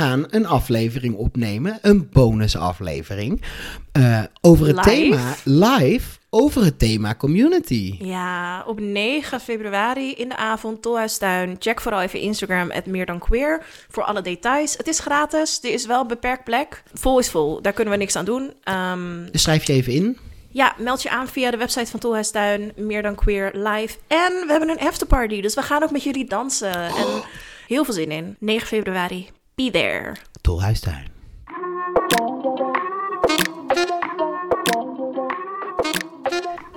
gaan een aflevering opnemen, een bonusaflevering, eh over het Live? thema live, over het thema community. Ja, op 9 februari in de avond, Tolhuistuin. Check vooral even Instagram, meer dan queer, voor alle details. Het is gratis, er is wel beperkt plek. Vol is vol, daar kunnen we niks aan doen. Ehm, Dus schrijf je even in. ja, meld je aan via de website van Tolhuistuin, meer dan queer live. En we hebben een afterparty, dus we gaan ook met jullie dansen. En heel veel zin in. 9 februari, be there. Tolhuistuin.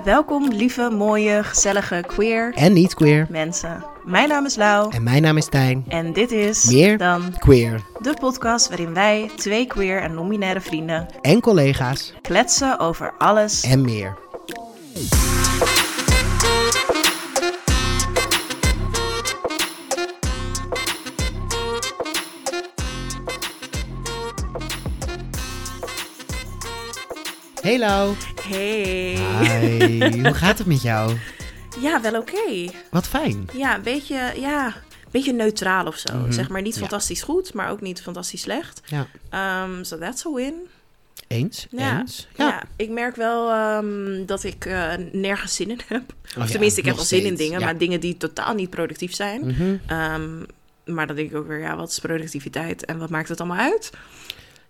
Welkom, lieve, mooie, gezellige queer En niet queer. mensen. Mijn naam is Lau. En mijn naam is Tijn. En dit is Meer dan Queer. de podcast waarin wij, twee queer en non-binaire vrienden, En collega's. kletsen over alles. En meer. Hey Lau. Hey. Hi. Hoe gaat het met jou? Ja, wel oké. Wat fijn. Ja, een beetje, ja, een beetje neutraal of zo. Mhm. Zeg maar niet Ja. fantastisch goed, maar ook niet fantastisch slecht. Ja. Um, so that's a win. Eens? Ja, Eens? ja. ik merk wel ehm, dat ik eh, nergens zin in heb. Oh Of tenminste, ik heb wel zin in dingen, maar dingen die totaal niet productief zijn. Ehm, maar dan denk ik ook weer, ja, wat is productiviteit en wat maakt het allemaal uit?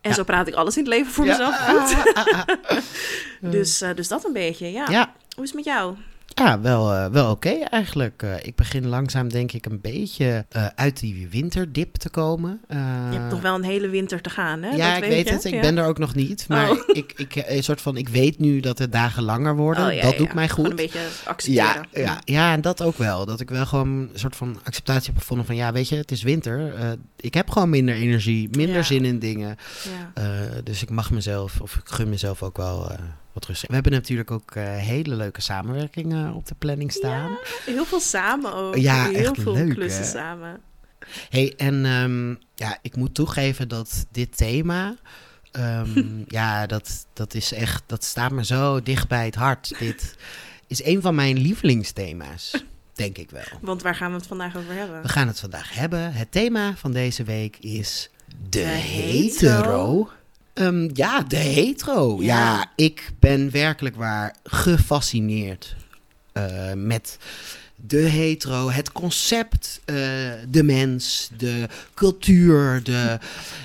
En Ja. zo praat ik alles in het leven voor Ja. mezelf. Ah, ah, ah. Dus, eh, dus dat een beetje, ja. Ja, Hoe is het met jou? Ja, wel, eh, wel oké eigenlijk. Eh, ik begin langzaam denk ik een beetje eh, uit die winterdip te komen. Je hebt nog wel een hele winter te gaan, hè? ja, Dat ik weet het. Ik Ja. ben er ook nog niet. Maar Oh. ik, ik, eh, een soort van, ik weet nu dat de dagen langer worden. Oh, ja, dat ja, doet mij Gewoon goed. een beetje accepteren. Ja, ja, ja, en dat ook wel. Dat ik wel gewoon een soort van acceptatie heb gevonden van... ja, weet je, het is winter. Ik heb gewoon minder energie, minder zin in dingen. Ja. Dus ik mag mezelf, of ik gun mezelf ook wel wat rust. We hebben natuurlijk ook eh, hele leuke samenwerkingen op de planning staan. Heel veel samen ook. Ja, Heel echt veel leuk, klussen hè? samen. hey, en ehm, ja, ik moet toegeven dat dit thema... ehm, ja, dat, dat is echt... Dat staat me zo dicht bij het hart. Dit is een van mijn lievelingsthema's, denk ik wel. Want waar gaan we het vandaag over hebben? We gaan het vandaag hebben. Het thema van deze week is de, De hetero. Ehm, ja, de hetero. Ja. Ja. ik ben werkelijk waar gefascineerd eh, met de hetero, het concept, eh, de mens, de cultuur, de...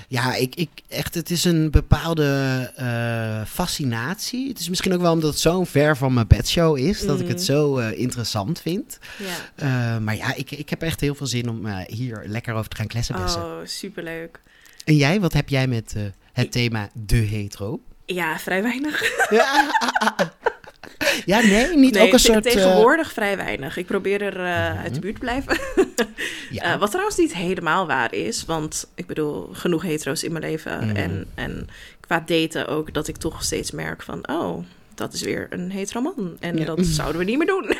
Ja, ik, ik, echt, het is een bepaalde eh, fascinatie. Het is misschien ook wel omdat het zo ver van mijn bedshow is, dat ik het Mhm. zo interessant vind. Ja. Maar ja, ik, ik heb echt heel veel zin om hier lekker over te gaan kletsenbessen. Oh, superleuk. En jij, wat heb jij met het thema de hetero? Ja, vrij weinig. Ja, ja nee, niet nee, ook een soort... eh, tegenwoordig vrij weinig. Ik probeer er eh, Mhm. uit de buurt te blijven. ja. Eh, wat trouwens niet helemaal waar is. Want ik bedoel, genoeg hetero's in mijn leven. Mhm. En, en qua daten ook dat ik toch steeds merk van... Oh, dat is weer een hetero man. En Ja. dat zouden we niet meer doen.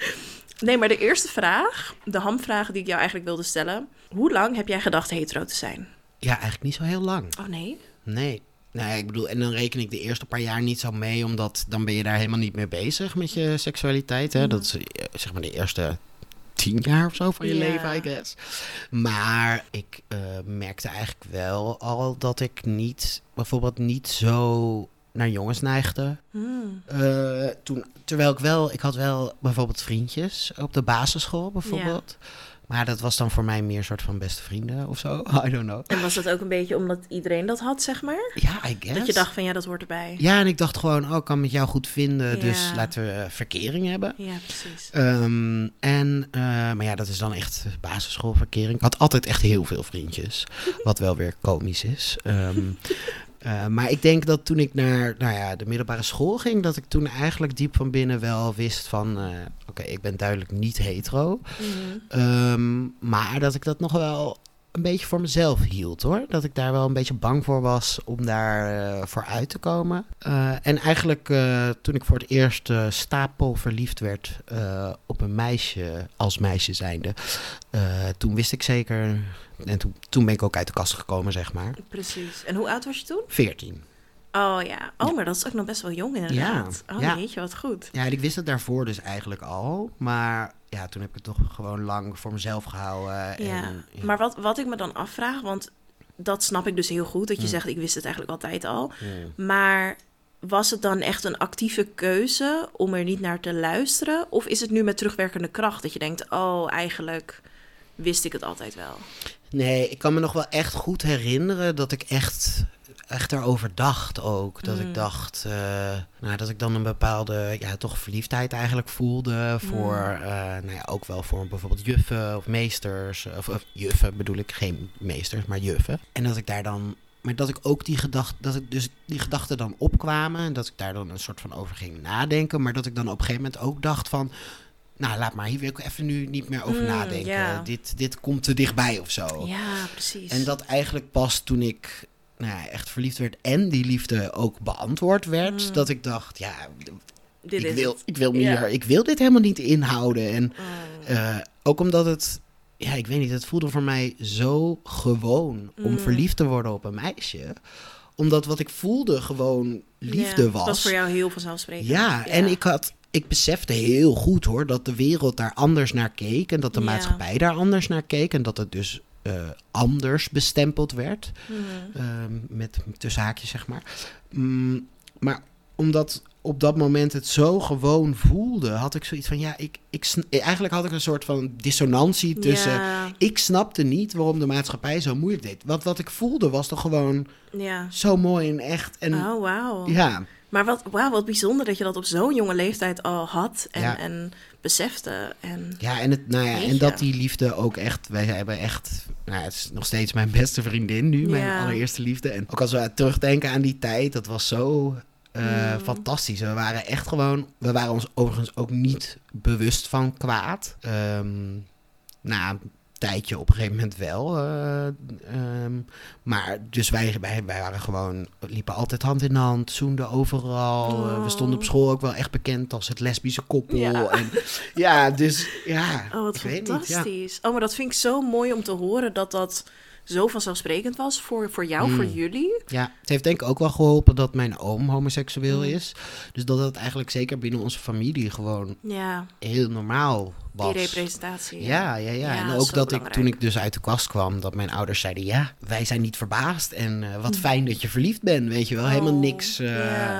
nee, maar de eerste vraag, de hamvraag die ik jou eigenlijk wilde stellen. Hoe lang heb jij gedacht hetero te zijn? ja, eigenlijk niet zo heel lang. Oh nee? Nee. Nee, ik bedoel, en dan reken ik de eerste paar jaar niet zo mee, omdat dan ben je daar helemaal niet mee bezig met je seksualiteit. Hè? Mhm. Dat is eh, zeg maar de eerste tien jaar of zo van je Ja. leven, I guess. Maar ik eh, merkte eigenlijk wel al dat ik niet, bijvoorbeeld niet zo naar jongens neigde. Hmm. Eh, toen, terwijl ik wel, ik had wel bijvoorbeeld vriendjes op de basisschool bijvoorbeeld. Maar dat was dan voor mij meer een soort van beste vrienden of zo. I don't know. En was dat ook een beetje omdat iedereen dat had, zeg maar? Ja, I guess. Dat je dacht van ja, dat hoort erbij. Ja, en ik dacht gewoon, oh, ik kan met jou goed vinden, dus laten we eh, verkering hebben. Ja, precies. Ehm, en, eh, maar ja, dat is dan echt basisschoolverkering. Ik had altijd echt heel veel vriendjes, wat wel weer komisch is. Ehm, eh, maar ik denk dat toen ik naar nou ja, de middelbare school ging, dat ik toen eigenlijk diep van binnen wel wist van, eh, oké, ik ben duidelijk niet hetero. Mhm. Ehm, maar dat ik dat nog wel een beetje voor mezelf hield hoor. Dat ik daar wel een beetje bang voor was om daar eh, voor uit te komen. Eh, en eigenlijk eh, toen ik voor het eerst stapel verliefd werd op een meisje als meisje zijnde. toen wist ik zeker. En toen, toen ben ik ook uit de kast gekomen, zeg maar. Precies. En hoe oud was je toen? 14. Oh ja. Oh, Ja. maar dat is ook nog best wel jong inderdaad. oh ja. jeetje, wat goed. Ja, en ik wist het daarvoor dus eigenlijk al. Maar ja, toen heb ik het toch gewoon lang voor mezelf gehouden. Ja. En, ja. Maar wat, wat ik me dan afvraag, want dat snap ik dus heel goed. Dat je Mm. zegt, ik wist het eigenlijk altijd al. Maar was het dan echt een actieve keuze om er niet naar te luisteren? Of is het nu met terugwerkende kracht dat je denkt, oh, eigenlijk wist ik het altijd wel? Nee, ik kan me nog wel echt goed herinneren dat ik echt, echt erover dacht ook. Dat Mm. ik dacht, eh, nou, dat ik dan een bepaalde, ja, toch verliefdheid eigenlijk voelde voor, Mm. eh, nou ja, ook wel voor bijvoorbeeld juffen of meesters. Of, of juffen bedoel ik, geen meesters, maar juffen. En dat ik daar dan, maar dat ik ook die gedachte, dat ik dus die gedachten dan opkwamen. En dat ik daar dan een soort van over ging nadenken. Maar dat ik dan op een gegeven moment ook dacht van, nou, laat maar, hier wil ik even nu niet meer over Mm, nadenken. Dit, dit komt te dichtbij of zo. Ja, precies. En dat eigenlijk pas toen ik nou ja, echt verliefd werd en die liefde ook beantwoord werd, Mm. dat ik dacht, ja, Dit ik wil, ik, wil Ja. meer, ik wil dit helemaal niet inhouden. En Oh. eh, ook omdat het, ja, ik weet niet, het voelde voor mij zo gewoon om Mm. verliefd te worden op een meisje. Omdat wat ik voelde gewoon liefde Ja, was. Dat was voor jou heel vanzelfsprekend. Ja, en ik had. Ik besefte heel goed hoor dat de wereld daar anders naar keek. En dat de Ja. maatschappij daar anders naar keek. En dat het dus eh, anders bestempeld werd. Mhm. Ehm, met tussen haakjes, zeg maar. Mm, maar omdat op dat moment het zo gewoon voelde, had ik zoiets van ja, ik, ik eigenlijk had ik een soort van dissonantie tussen. Ja, Ik snapte niet waarom de maatschappij zo moeilijk deed. Want wat ik voelde was toch gewoon ja. zo mooi en echt. En Oh, wauw. ja, Maar wat, wauw, wat bijzonder dat je dat op zo'n jonge leeftijd al had en, Ja. en besefte. En, Ja, en, het, nou ja, en dat die liefde ook echt... Wij hebben echt... Nou, het is nog steeds mijn beste vriendin nu, mijn Ja. allereerste liefde. En ook als we terugdenken aan die tijd, dat was zo eh, Mm. fantastisch. We waren echt gewoon... We waren ons overigens ook niet bewust van kwaad. Na een tijdje op een gegeven moment wel. eh, ehm, maar dus wij, wij, wij waren gewoon... liepen altijd hand in hand, zoenden overal. Eh, we stonden op school ook wel echt bekend als het lesbische koppel. Ja. En, ja, dus ja... oh, wat niet, ja. fantastisch. Oh, maar dat vind ik zo mooi om te horen dat dat zo vanzelfsprekend was voor, voor jou, Mm. voor jullie. Ja, het heeft denk ik ook wel geholpen dat mijn oom homoseksueel Mm. is. Dus dat het eigenlijk zeker binnen onze familie gewoon Ja, heel normaal was. die representatie. Ja, ja, ja. Ja, en dat ook dat ik toen ik dus uit de kast kwam, dat mijn ouders zeiden: Ja, wij zijn niet verbaasd. En eh, wat Hm. fijn dat je verliefd bent, weet je wel. Helemaal Oh, niks. eh,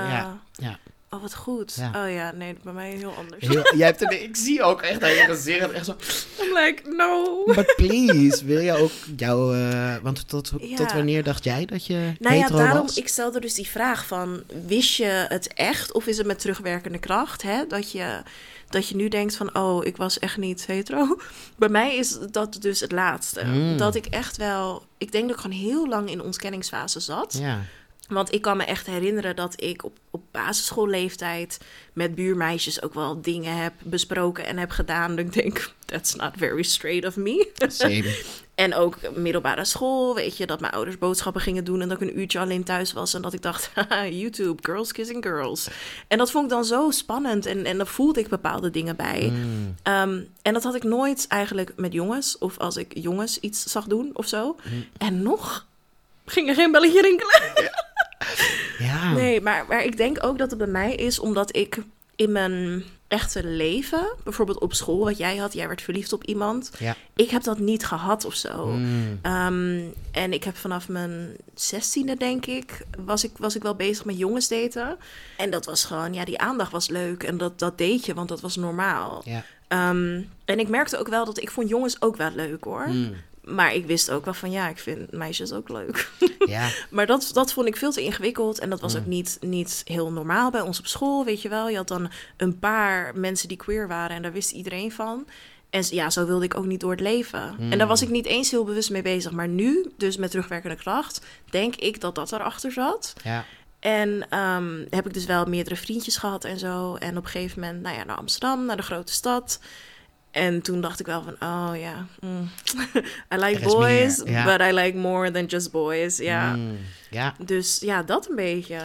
ja. ja. Oh, wat goed. Ja. Oh ja, nee, bij mij heel anders. Heel, jij hebt er, ik zie ook echt aan je gezicht echt zo. I'm like, no. But please, wil je ook jouw. eh, want tot, Ja. tot wanneer dacht jij dat je Nou ja, daarom, was? ik stelde dus die vraag van, wist je het echt of is het met terugwerkende kracht? Hè? Dat, je, dat je nu denkt van, oh, ik was echt niet hetero. Bij mij is dat dus het laatste. Mm. Dat ik echt wel, ik denk dat ik gewoon heel lang in ontkenningsfase zat. Ja. Want ik kan me echt herinneren dat ik op, op basisschoolleeftijd met buurmeisjes ook wel dingen heb besproken en heb gedaan. Dat ik denk, that's not very straight of me. Same. En ook middelbare school, weet je, dat mijn ouders boodschappen gingen doen en dat ik een uurtje alleen thuis was en dat ik dacht, YouTube, girls kissing girls. En dat vond ik dan zo spannend en, en dan voelde ik bepaalde dingen bij. Mm. Ehm, en dat had ik nooit eigenlijk met jongens of als ik jongens iets zag doen of zo. Mm. En nog ging er geen belletje rinkelen. Ja. Nee, maar, maar ik denk ook dat het bij mij is omdat ik in mijn echte leven, bijvoorbeeld op school, wat jij had, jij werd verliefd op iemand. Ja. Ik heb dat niet gehad of zo. Mm. Ehm, en ik heb vanaf mijn zestiende, denk ik, was ik, was ik wel bezig met jongens daten. En dat was gewoon, ja, die aandacht was leuk. En dat, dat deed je, want dat was normaal. Ja. Ehm, en ik merkte ook wel dat ik vond jongens ook wel leuk hoor. Mm. Maar ik wist ook wel van, ja, ik vind meisjes ook leuk. Ja. Maar dat, dat vond ik veel te ingewikkeld. En dat was Mm. ook niet, niet heel normaal bij ons op school, weet je wel. Je had dan een paar mensen die queer waren en daar wist iedereen van. En ja, zo wilde ik ook niet door het leven. En daar was ik niet eens heel bewust mee bezig. Maar nu, dus met terugwerkende kracht, denk ik dat dat erachter zat. Ja. En ehm, heb ik dus wel meerdere vriendjes gehad en zo. En op een gegeven moment, nou ja, naar Amsterdam, naar de grote stad. En toen dacht ik wel van, oh ja, mm. I like Er boys, but I like more than just boys. Ja. Mm. Ja. Dus ja, dat een beetje.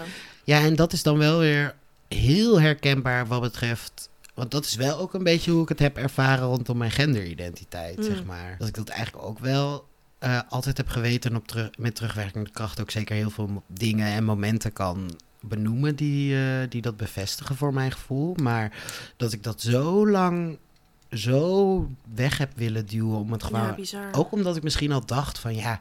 Ja, en dat is dan wel weer heel herkenbaar wat betreft. Want dat is wel ook een beetje hoe ik het heb ervaren rondom mijn genderidentiteit, Mm. zeg maar. Dat ik dat eigenlijk ook wel eh, altijd heb geweten en op terug, met terugwerkende kracht ook zeker heel veel dingen en momenten kan benoemen die, eh, die dat bevestigen voor mijn gevoel. Maar dat ik dat zo lang zo weg heb willen duwen om het gewoon Ja, bizar. ook omdat ik misschien al dacht van ja,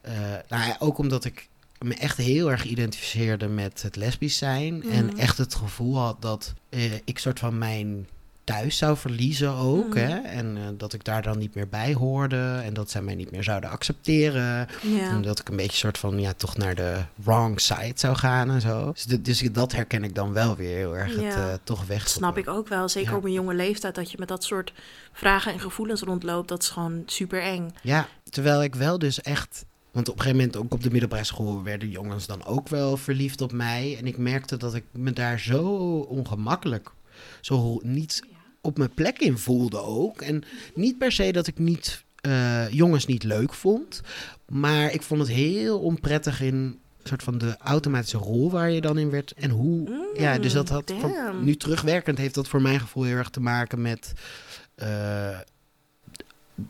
eh, nou ja, ook omdat ik me echt heel erg identificeerde met het lesbisch zijn. En Mhm. echt het gevoel had dat eh, ik soort van mijn thuis zou verliezen ook. Mhm. Hè? En eh, dat ik daar dan niet meer bij hoorde. En dat zij mij niet meer zouden accepteren. Ja. En dat ik een beetje soort van, ja, toch naar de wrong side zou gaan en zo. Dus, dus dat herken ik dan wel weer heel erg. Het eh, toch weg. Snap ik ook wel. Zeker Ja. op een jonge leeftijd dat je met dat soort vragen en gevoelens rondloopt. Dat is gewoon super eng. Ja, terwijl ik wel dus echt... Want op een gegeven moment, ook op de middelbare school... werden jongens dan ook wel verliefd op mij. En ik merkte dat ik me daar zo ongemakkelijk... zo niet op mijn plek in voelde ook. En niet per se dat ik niet, eh, jongens niet leuk vond... maar ik vond het heel onprettig in... een soort van de automatische rol waar je dan in werd. En hoe... ja, dus dat had... Mm, damn. nu terugwerkend heeft dat voor mijn gevoel heel erg te maken met... eh,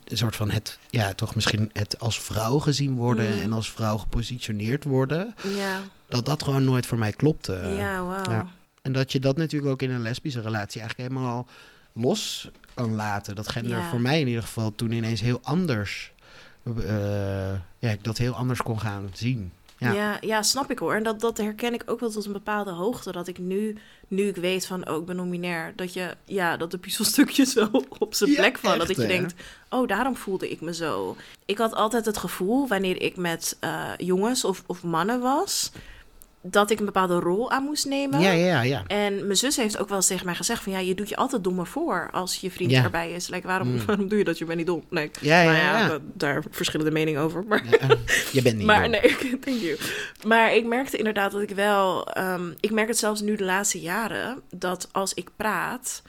een soort van het, ja, toch misschien het als vrouw gezien worden Mm. en als vrouw gepositioneerd worden, Ja, dat dat gewoon nooit voor mij klopte. ja ja. En dat je dat natuurlijk ook in een lesbische relatie eigenlijk helemaal los kan laten. Dat gender Ja. voor mij in ieder geval toen ineens heel anders, eh, ja, ik dat heel anders kon gaan zien. Ja. Ja. Ja, snap ik hoor. En dat, dat herken ik ook wel tot een bepaalde hoogte. Dat ik nu, nu ik weet van, oh, ik ben nominair. Dat je, ja, dat de puzzelstukjes wel op zijn Ja, plek vallen. echt, dat je denkt, oh, daarom voelde ik me zo. Ik had altijd het gevoel, wanneer ik met eh, jongens of, of mannen was... dat ik een bepaalde rol aan moest nemen. Ja, ja, ja. En mijn zus heeft ook wel eens tegen mij gezegd van... ja, je doet je altijd dommer voor als je vriend Ja. erbij is. Like, waarom, Mm. waarom doe je dat? Je bent niet dom. Nee, Ja, ja, nou ja, ja. da- daar verschillen de meningen over. Maar, eh, je bent niet maar dom. nee, thank you. Maar ik merkte inderdaad dat ik wel... ehm, ik merk het zelfs nu de laatste jaren... dat als ik praat,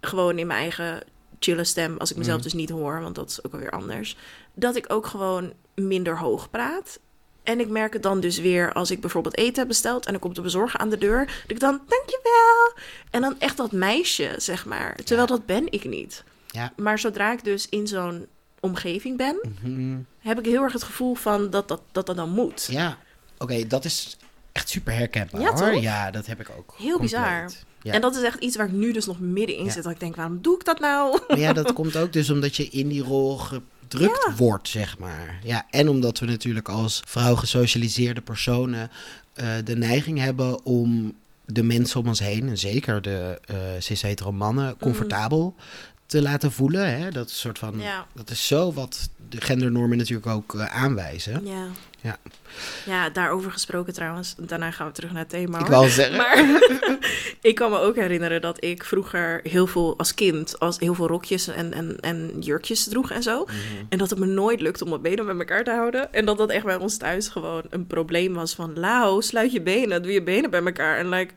gewoon in mijn eigen chille stem... als ik mezelf Mm. dus niet hoor, want dat is ook alweer anders... dat ik ook gewoon minder hoog praat... En ik merk het dan dus weer als ik bijvoorbeeld eten heb besteld en dan komt de bezorger aan de deur. Dat ik dan, dankjewel. En dan echt dat meisje, zeg maar. Terwijl dat ben ik niet. Ja. Maar zodra ik dus in zo'n omgeving ben, Mhm. heb ik heel erg het gevoel van dat dat, dat, dat dan moet. Ja, oké, dat is echt super herkenbaar Ja, hoor. toch? Ja, dat heb ik ook. Heel bizar. Ja. En dat is echt iets waar ik nu dus nog middenin Ja. zit. Dat ik denk, waarom doe ik dat nou? Maar ja, dat komt ook dus omdat je in die rol gedrukt Ja. wordt, zeg maar. Ja, en omdat we natuurlijk als vrouw gesocialiseerde personen eh, de neiging hebben om de mensen om ons heen, en zeker de eh cis-hetero mannen, comfortabel te laten voelen. Hè? Dat is soort van, Ja. dat is zo wat de gendernormen natuurlijk ook eh, aanwijzen. Ja. Ja. Ja, daarover gesproken trouwens. Daarna gaan we terug naar het thema. Ik wou zeggen. Maar ik kan me ook herinneren dat ik vroeger heel veel als kind, als heel veel rokjes en, en, en jurkjes droeg en zo. Mhm. En dat het me nooit lukte om mijn benen bij elkaar te houden. En dat dat echt bij ons thuis gewoon een probleem was van... Lau, sluit je benen, doe je benen bij elkaar. En like,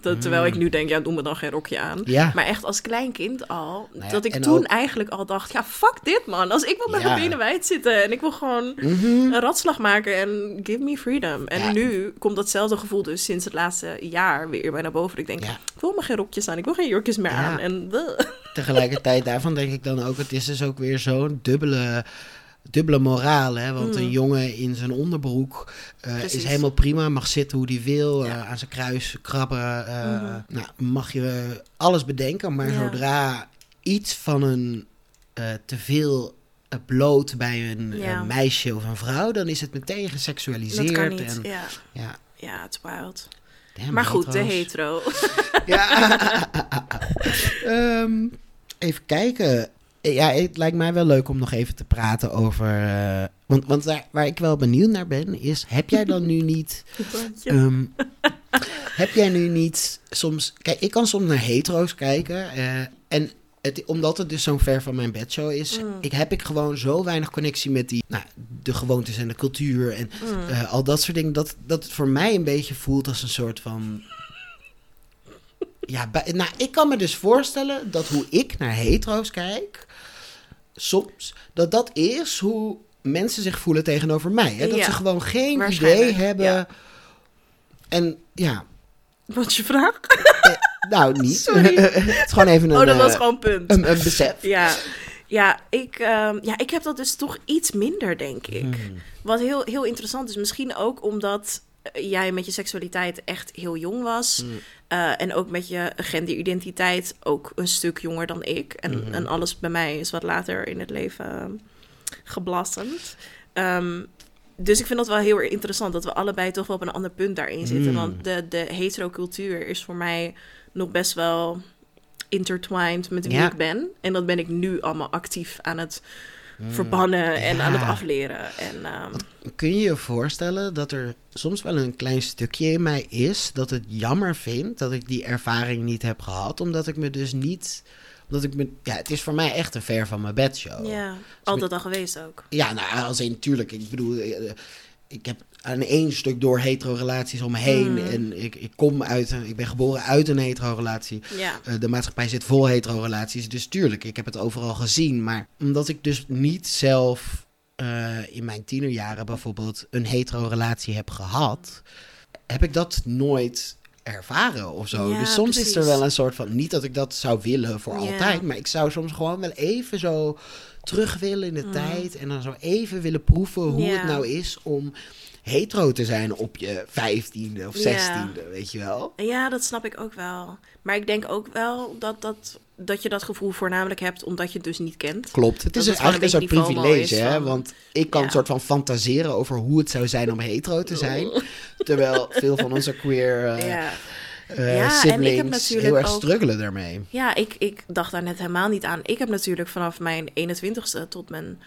terwijl ik nu denk, ja, doe me dan geen rokje aan. Ja. Maar echt als klein kind al, Nou ja, dat ik en toen ook- eigenlijk al dacht... Ja, fuck dit man, als ik wil met Ja. mijn benen wijd zitten... en ik wil gewoon Mhm. een ratslag maken en give me freedom. En nu komt datzelfde gevoel dus sinds het laatste jaar weer bij naar boven. Ik denk, Ja. ik wil me geen rokjes aan, ik wil geen jurkjes meer aan. En. Tegelijkertijd daarvan denk ik dan ook, het is dus ook weer zo'n dubbele, dubbele moraal. Hè? Want Mm. een jongen in zijn onderbroek eh, is helemaal prima, mag zitten hoe hij wil, Ja. eh, aan zijn kruis krabben. eh, Mhm. nou, mag je alles bedenken, maar Ja. zodra iets van een te veel bloot bij een Ja. meisje of een vrouw, dan is het meteen geseksualiseerd. niet. En, ja. ja, ja, het is wild. damn, maar goed, de hetero. Ja. Ehm, even kijken. Ja, het lijkt mij wel leuk om nog even te praten over. eh, want want waar, waar ik wel benieuwd naar ben, is: heb jij dan nu niet. ehm, heb jij nu niet soms. Kijk, ik kan soms naar hetero's kijken. eh, en het, omdat het dus zo'n ver van mijn bedshow is, Mm. ik, heb ik gewoon zo weinig connectie met die, nou, de gewoontes en de cultuur en Mm. eh, al dat soort dingen. Dat, dat het voor mij een beetje voelt als een soort van. Ja, bij- nou, ik kan me dus voorstellen dat hoe ik naar hetero's kijk, soms, dat dat is hoe mensen zich voelen tegenover mij. Hè? Dat Ja, ze gewoon geen idee hebben. ja. En ja, Wat je vraag? nou niet. Sorry. het is gewoon even een, oh, dat was eh, gewoon een punt. een, een besef. Ja, ja, ik, ehm, ja, ik heb dat dus toch iets minder, denk ik. Hmm. Wat heel, heel interessant is. Misschien ook omdat eh, jij met je seksualiteit echt heel jong was. Mm. Eh, en ook met je genderidentiteit ook een stuk jonger dan ik. En, Mhm. en alles bij mij is wat later in het leven geblassend. Ehm, dus ik vind dat wel heel interessant dat we allebei toch wel op een ander punt daarin zitten. Mm. Want de, de hetero-cultuur is voor mij nog best wel intertwined met wie Ja. ik ben. En dat ben ik nu allemaal actief aan het verbannen en aan het afleren. En, ehm, Kun je je voorstellen dat er soms wel een klein stukje in mij is dat het jammer vindt dat ik die ervaring niet heb gehad, omdat ik me dus niet, omdat ik me, ja, het is voor mij echt een ver van mijn bedshow. ja, altijd al geweest ook. Ja, nou, als in, natuurlijk. Ik bedoel, eh, ik heb aan één stuk door hetero-relaties om me heen. Mm. En ik, ik kom uit, een- ik ben geboren uit een hetero-relatie. Ja, Eh, de maatschappij zit vol hetero-relaties. Dus tuurlijk, ik heb het overal gezien. Maar omdat ik dus niet zelf eh, in mijn tienerjaren bijvoorbeeld een hetero-relatie heb gehad, heb ik dat nooit ervaren of zo. Ja, dus soms is er wel een soort van, niet dat ik dat zou willen voor Ja. altijd, maar ik zou soms gewoon wel even zo terug willen in de Mm. tijd en dan zo even willen proeven hoe Ja. het nou is om hetero te zijn op je vijftiende of Ja. zestiende, weet je wel? ja, dat snap ik ook wel. Maar ik denk ook wel dat, dat, dat je dat gevoel voornamelijk hebt omdat je het dus niet kent. Klopt. Het Dat is eigenlijk een soort privilege, hè? van- Want ik kan Ja. een soort van fantaseren over hoe het zou zijn om hetero te zijn. Terwijl veel van onze queer eh, ja. eh, Ja, en ik heb siblings natuurlijk heel erg struggelen daarmee. Ja, ik, ik dacht daar net helemaal niet aan. Ik heb natuurlijk vanaf mijn 21ste tot mijn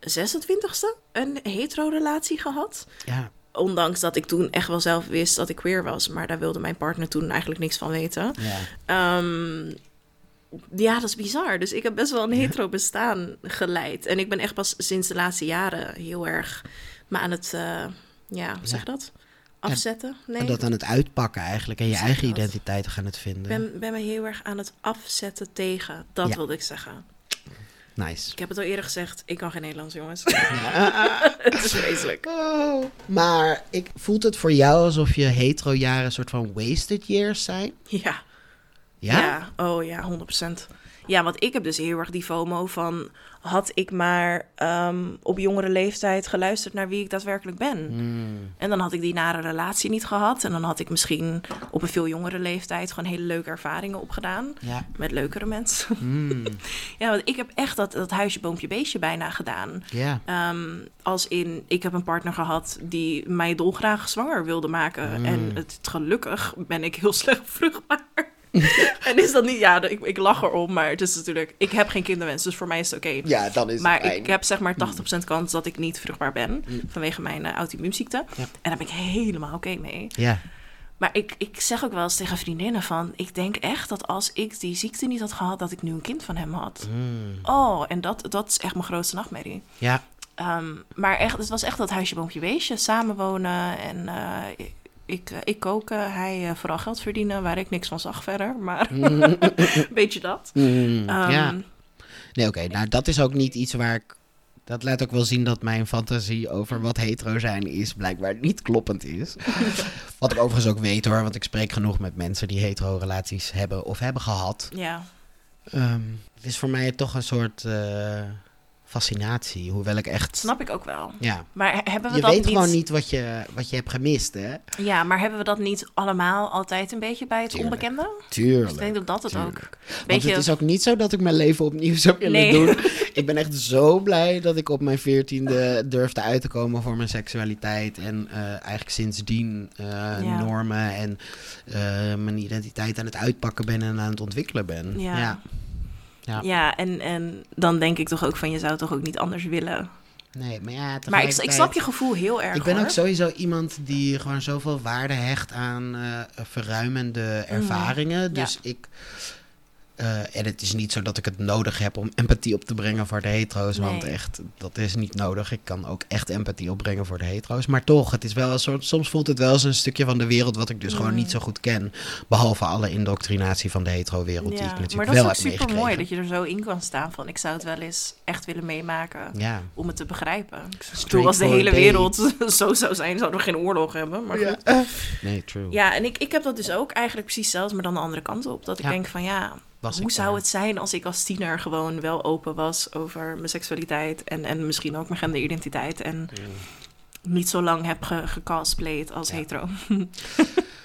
26ste een hetero-relatie gehad. Ja, Ondanks dat ik toen echt wel zelf wist dat ik queer was. Maar daar wilde mijn partner toen eigenlijk niks van weten. ja. Ehm, ja, dat is bizar. Dus ik heb best wel een hetero bestaan geleid. En ik ben echt pas sinds de laatste jaren heel erg me aan het, eh, ja, zeg dat? Afzetten? Nee, En dat aan het uitpakken eigenlijk en je Zeg eigen dat. identiteit gaan het ik vinden. ben, ben me heel erg aan het afzetten tegen. Dat Ja. wilde ik zeggen. Nice. Ik heb het al eerder gezegd, ik kan geen Nederlands, jongens. Ja. het is vreselijk. Oh. Maar ik, voelt het voor jou alsof je hetero-jaren een soort van wasted years zijn? Ja. Ja? Ja, oh ja, 100%. Ja, want ik heb dus heel erg die FOMO van... had ik maar ehm, op jongere leeftijd geluisterd naar wie ik daadwerkelijk ben. Mm. En dan had ik die nare relatie niet gehad. En dan had ik misschien op een veel jongere leeftijd... gewoon hele leuke ervaringen opgedaan. Ja. Met leukere mensen. Mm. ja, want ik heb echt dat, dat huisje, boompje, beestje bijna gedaan. Ehm, als in, ik heb een partner gehad die mij dolgraag zwanger wilde maken. En het, gelukkig ben ik heel slecht vruchtbaar. en is dat niet, ja, ik, ik lach erom, maar het is natuurlijk, ik heb geen kinderwens, dus voor mij is het oké. ja, dan is het Maar ik heb zeg maar 80% kans dat ik niet vruchtbaar ben vanwege mijn uh, auto-immuunziekte. Ja. En daar ben ik helemaal oké mee. Ja. Maar ik, ik zeg ook wel eens tegen vriendinnen van... ik denk echt dat als ik die ziekte niet had gehad... dat ik nu een kind van hem had. Mm. Oh, en dat, dat is echt mijn grootste nachtmerrie. Ja. Ehm, maar echt, het was echt dat huisje, boompje, beestje. Samenwonen en eh, ik, eh, ik koken. Hij eh, vooral geld verdienen, waar ik niks van zag verder. Maar weet je dat? Mm. Ehm, ja. Nee, oké. Nou, dat is ook niet iets waar ik... Dat laat ook wel zien dat mijn fantasie over wat hetero zijn is blijkbaar niet kloppend is. wat ik overigens ook weet hoor, want ik spreek genoeg met mensen die hetero relaties hebben of hebben gehad. Ja, Ehm, het is voor mij toch een soort eh, fascinatie, hoewel ik echt... snap ik ook wel. Ja, Maar hebben we je dat weet niet... gewoon niet wat je, wat je hebt gemist, hè? Ja, maar hebben we dat niet allemaal altijd een beetje bij het Tuurlijk. onbekende? Tuurlijk. Ik denk dat dat het ook... tuurlijk. Want Beetje... het is ook niet zo dat ik mijn leven opnieuw zou willen Nee. doen. Ik ben echt zo blij dat ik op mijn veertiende durfde uit te komen voor mijn seksualiteit. En eh, eigenlijk sindsdien eh, Ja. normen en eh, mijn identiteit aan het uitpakken ben en aan het ontwikkelen ben. Ja. ja. Ja. Ja, en, en dan denk ik toch ook van... je zou toch ook niet anders willen? Nee, maar ja, Maar ik, ik snap je gevoel heel erg, Ik ben hoor. ook sowieso iemand die gewoon zoveel waarde hecht aan eh, verruimende ervaringen. Mhm. Ja. Dus ik. Eh, en het is niet zo dat ik het nodig heb om empathie op te brengen voor de hetero's. Want echt, dat is niet nodig. Ik kan ook echt empathie opbrengen voor de hetero's. Maar toch, het is wel een soort. Soms voelt het wel als een stukje van de wereld wat ik dus gewoon Mm. niet zo goed ken. Behalve alle indoctrinatie van de hetero-wereld die ik natuurlijk maar dat wel is heb ook super mooi dat je er zo in kan staan van... ik zou het wel eens echt willen meemaken Ja. om het te begrijpen. Bedoel, als de hele day. wereld zo zou zijn, zouden we geen oorlog hebben. Maar goed. ja. Nee, true. Ja, en ik, ik heb dat dus ook eigenlijk precies zelfs, maar dan de andere kant op. Dat ik Ja. denk van ja, Was hoe ik zou daar. het zijn als ik als tiener gewoon wel open was over mijn seksualiteit en, en misschien ook mijn genderidentiteit en niet zo lang heb ge, gecosplayed als Ja. hetero.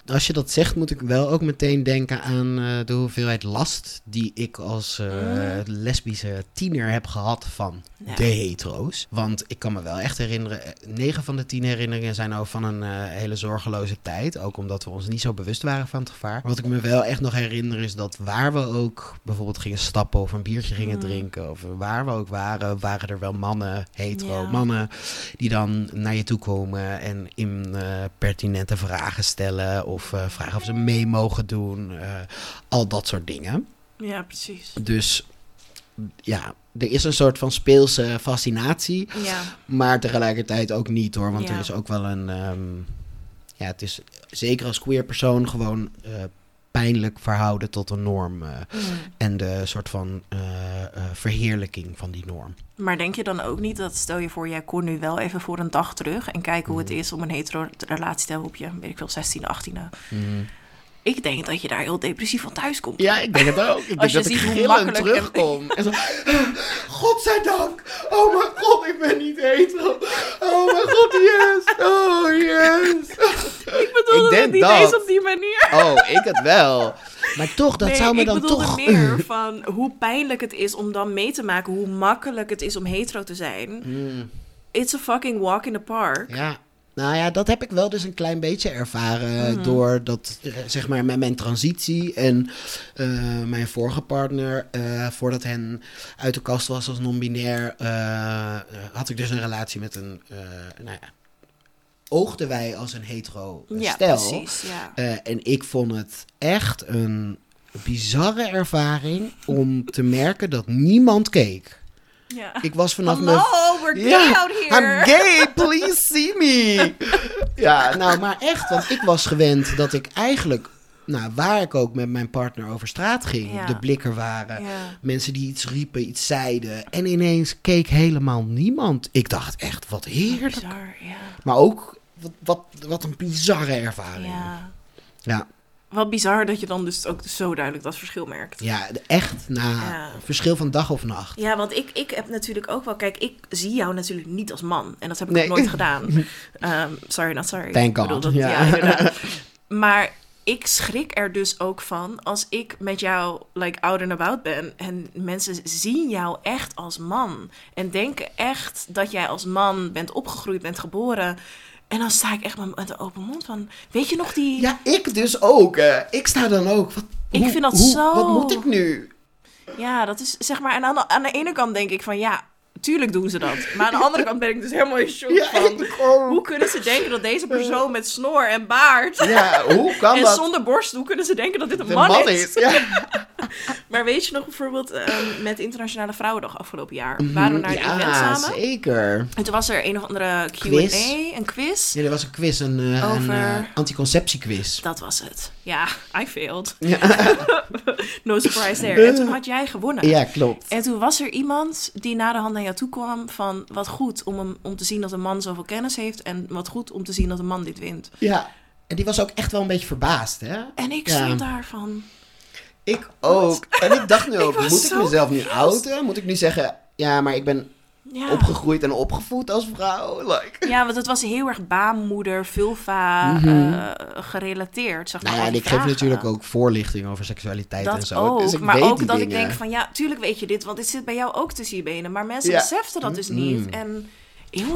als je dat zegt, moet ik wel ook meteen denken aan eh, de hoeveelheid last die ik als eh, Mm. lesbische tiener heb gehad van Ja. de hetero's. Want ik kan me wel echt herinneren, eh, negen van de tien herinneringen zijn ook van een hele zorgeloze tijd. Ook omdat we ons niet zo bewust waren van het gevaar. Wat ik me wel echt nog herinner is dat waar we ook bijvoorbeeld gingen stappen of een biertje gingen Mm. drinken. Of waar we ook waren, waren er wel mannen, hetero Ja. mannen, die dan naar je toe komen en in pertinente vragen stellen. Of eh, vragen of ze mee mogen doen. eh, al dat soort dingen. Ja, precies. Dus ja, er is een soort van speelse fascinatie. Ja, Maar tegelijkertijd ook niet hoor. Want Ja. er is ook wel een. ehm, ja, het is zeker als queer persoon gewoon eh, pijnlijk verhouden tot een norm. eh, Mm. en de soort van eh, eh, verheerlijking van die norm. Maar denk je dan ook niet dat, stel je voor, jij kon nu wel even voor een dag terug en kijken hoe het Mhm. is om een hetero relatie te hebben op je, weet ik veel, 16e, 18e. Ik denk dat je daar heel depressief van thuis komt. Ja, ik denk het ook. Ik Als denk je dat ik ziet hoe makkelijk en- terugkom. En zo, Godzijdank! Oh mijn god, ik ben niet hetero! Oh mijn god, yes! Oh yes! Ik bedoelde Ik denk het niet dat. eens op die manier. Oh, ik het wel. Maar toch, dat nee, zou me ik dan bedoelde toch... meer van hoe pijnlijk het is om dan mee te maken hoe makkelijk het is om hetero te zijn. Hmm, It's a fucking walk in the park. ja. Nou ja, dat heb ik wel dus een klein beetje ervaren. Mhm. Door dat, eh, zeg maar, met mijn transitie en eh, mijn vorige partner, eh, voordat hen uit de kast was als non-binair, had ik dus een relatie met een, nou ja, oogden wij als een hetero Ja, stel. precies. Ja. Eh, en ik vond het echt een bizarre ervaring om te merken dat niemand keek. ja. Ik was vanaf Hallo, mijn... we're Ja, gay out here. I'm gay, please see me. ja, nou, maar echt, want ik was gewend dat ik eigenlijk, nou, waar ik ook met mijn partner over straat ging, Ja. de blikken waren, Ja. mensen die iets riepen, iets zeiden, en ineens keek helemaal niemand. Ik dacht echt, wat heerlijk. Bizar, ja. Maar ook, wat, wat, wat een bizarre ervaring. ja. Ja, Wat bizar dat je dan dus ook zo duidelijk dat verschil merkt. ja echt, Ja. verschil van dag of nacht. Ja, want ik, ik heb natuurlijk ook wel... Kijk, ik zie jou natuurlijk niet als man. En dat heb ik Nee. ook nooit gedaan. Ehm, sorry, not sorry. Thank bedoel God, dat- ja. Maar ik schrik er dus ook van als ik met jou like out and about ben en mensen zien jou echt als man en denken echt dat jij als man bent opgegroeid, bent geboren. En dan sta ik echt met een open mond van, weet je nog die... Ja, ik dus ook. ik sta dan ook. Wat, Ik hoe- vind dat hoe- zo- Wat moet ik nu? Ja, dat is zeg maar. En aan de, aan de ene kant denk ik van ja, tuurlijk doen ze dat. Maar aan de andere kant ben ik dus helemaal in shock Ja, van. Hoe kunnen ze denken dat deze persoon met snor en baard Ja, hoe kan en dat? zonder borst, hoe kunnen ze denken dat dit een de man, is? Ja. Maar weet je nog bijvoorbeeld ehm, met Internationale Vrouwendag afgelopen jaar? Waren we naar ja, event samen? zeker. En toen was er een of andere Q&A, een quiz. Ja, er was een quiz, een, eh, Over- een eh, anticonceptiequiz. Dat was het. Ja, I failed. Ja. No surprise there. En toen had jij gewonnen. ja, klopt. En toen was er iemand die na de hand naar jou toe kwam van wat goed om, hem, om te zien dat een man zoveel kennis heeft en wat goed om te zien dat een man dit wint. Ja. En die was ook echt wel een beetje verbaasd, hè? En ik Ja. stond daar van, Ik ook. En ik dacht nu ook, moet ik mezelf nu outen? Moet ik nu zeggen, ja, maar ik ben ja. opgegroeid en opgevoed als vrouw? Like. Ja, want het was heel erg baarmoeder, vulva Mhm. eh, gerelateerd. Zeg maar, Nou ja, en ik geef vragen. natuurlijk ook voorlichting over seksualiteit en zo. ook, dus ik maar weet ook dat ik denk van ja, tuurlijk weet je dit, want dit zit bij jou ook tussen je benen. Maar mensen Ja. beseften dat dus niet. Mm. En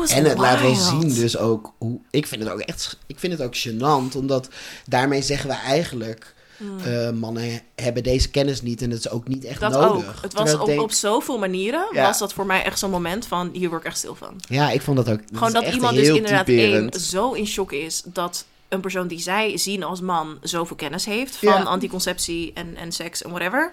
En het laat wel zien dus ook hoe... Ik vind het ook echt... Ik vind het ook gênant, omdat daarmee zeggen we eigenlijk... eh, mannen hebben deze kennis niet en het is ook niet echt. Dat nodig. ook. Het was op, denk- op zoveel manieren Ja. was dat voor mij echt zo'n moment van hier word ik echt stil van. Ja, ik vond dat ook... Gewoon dat iemand dus inderdaad één zo in shock is dat een persoon die zij zien als man zoveel kennis heeft van Ja. anticonceptie en, en seks en whatever.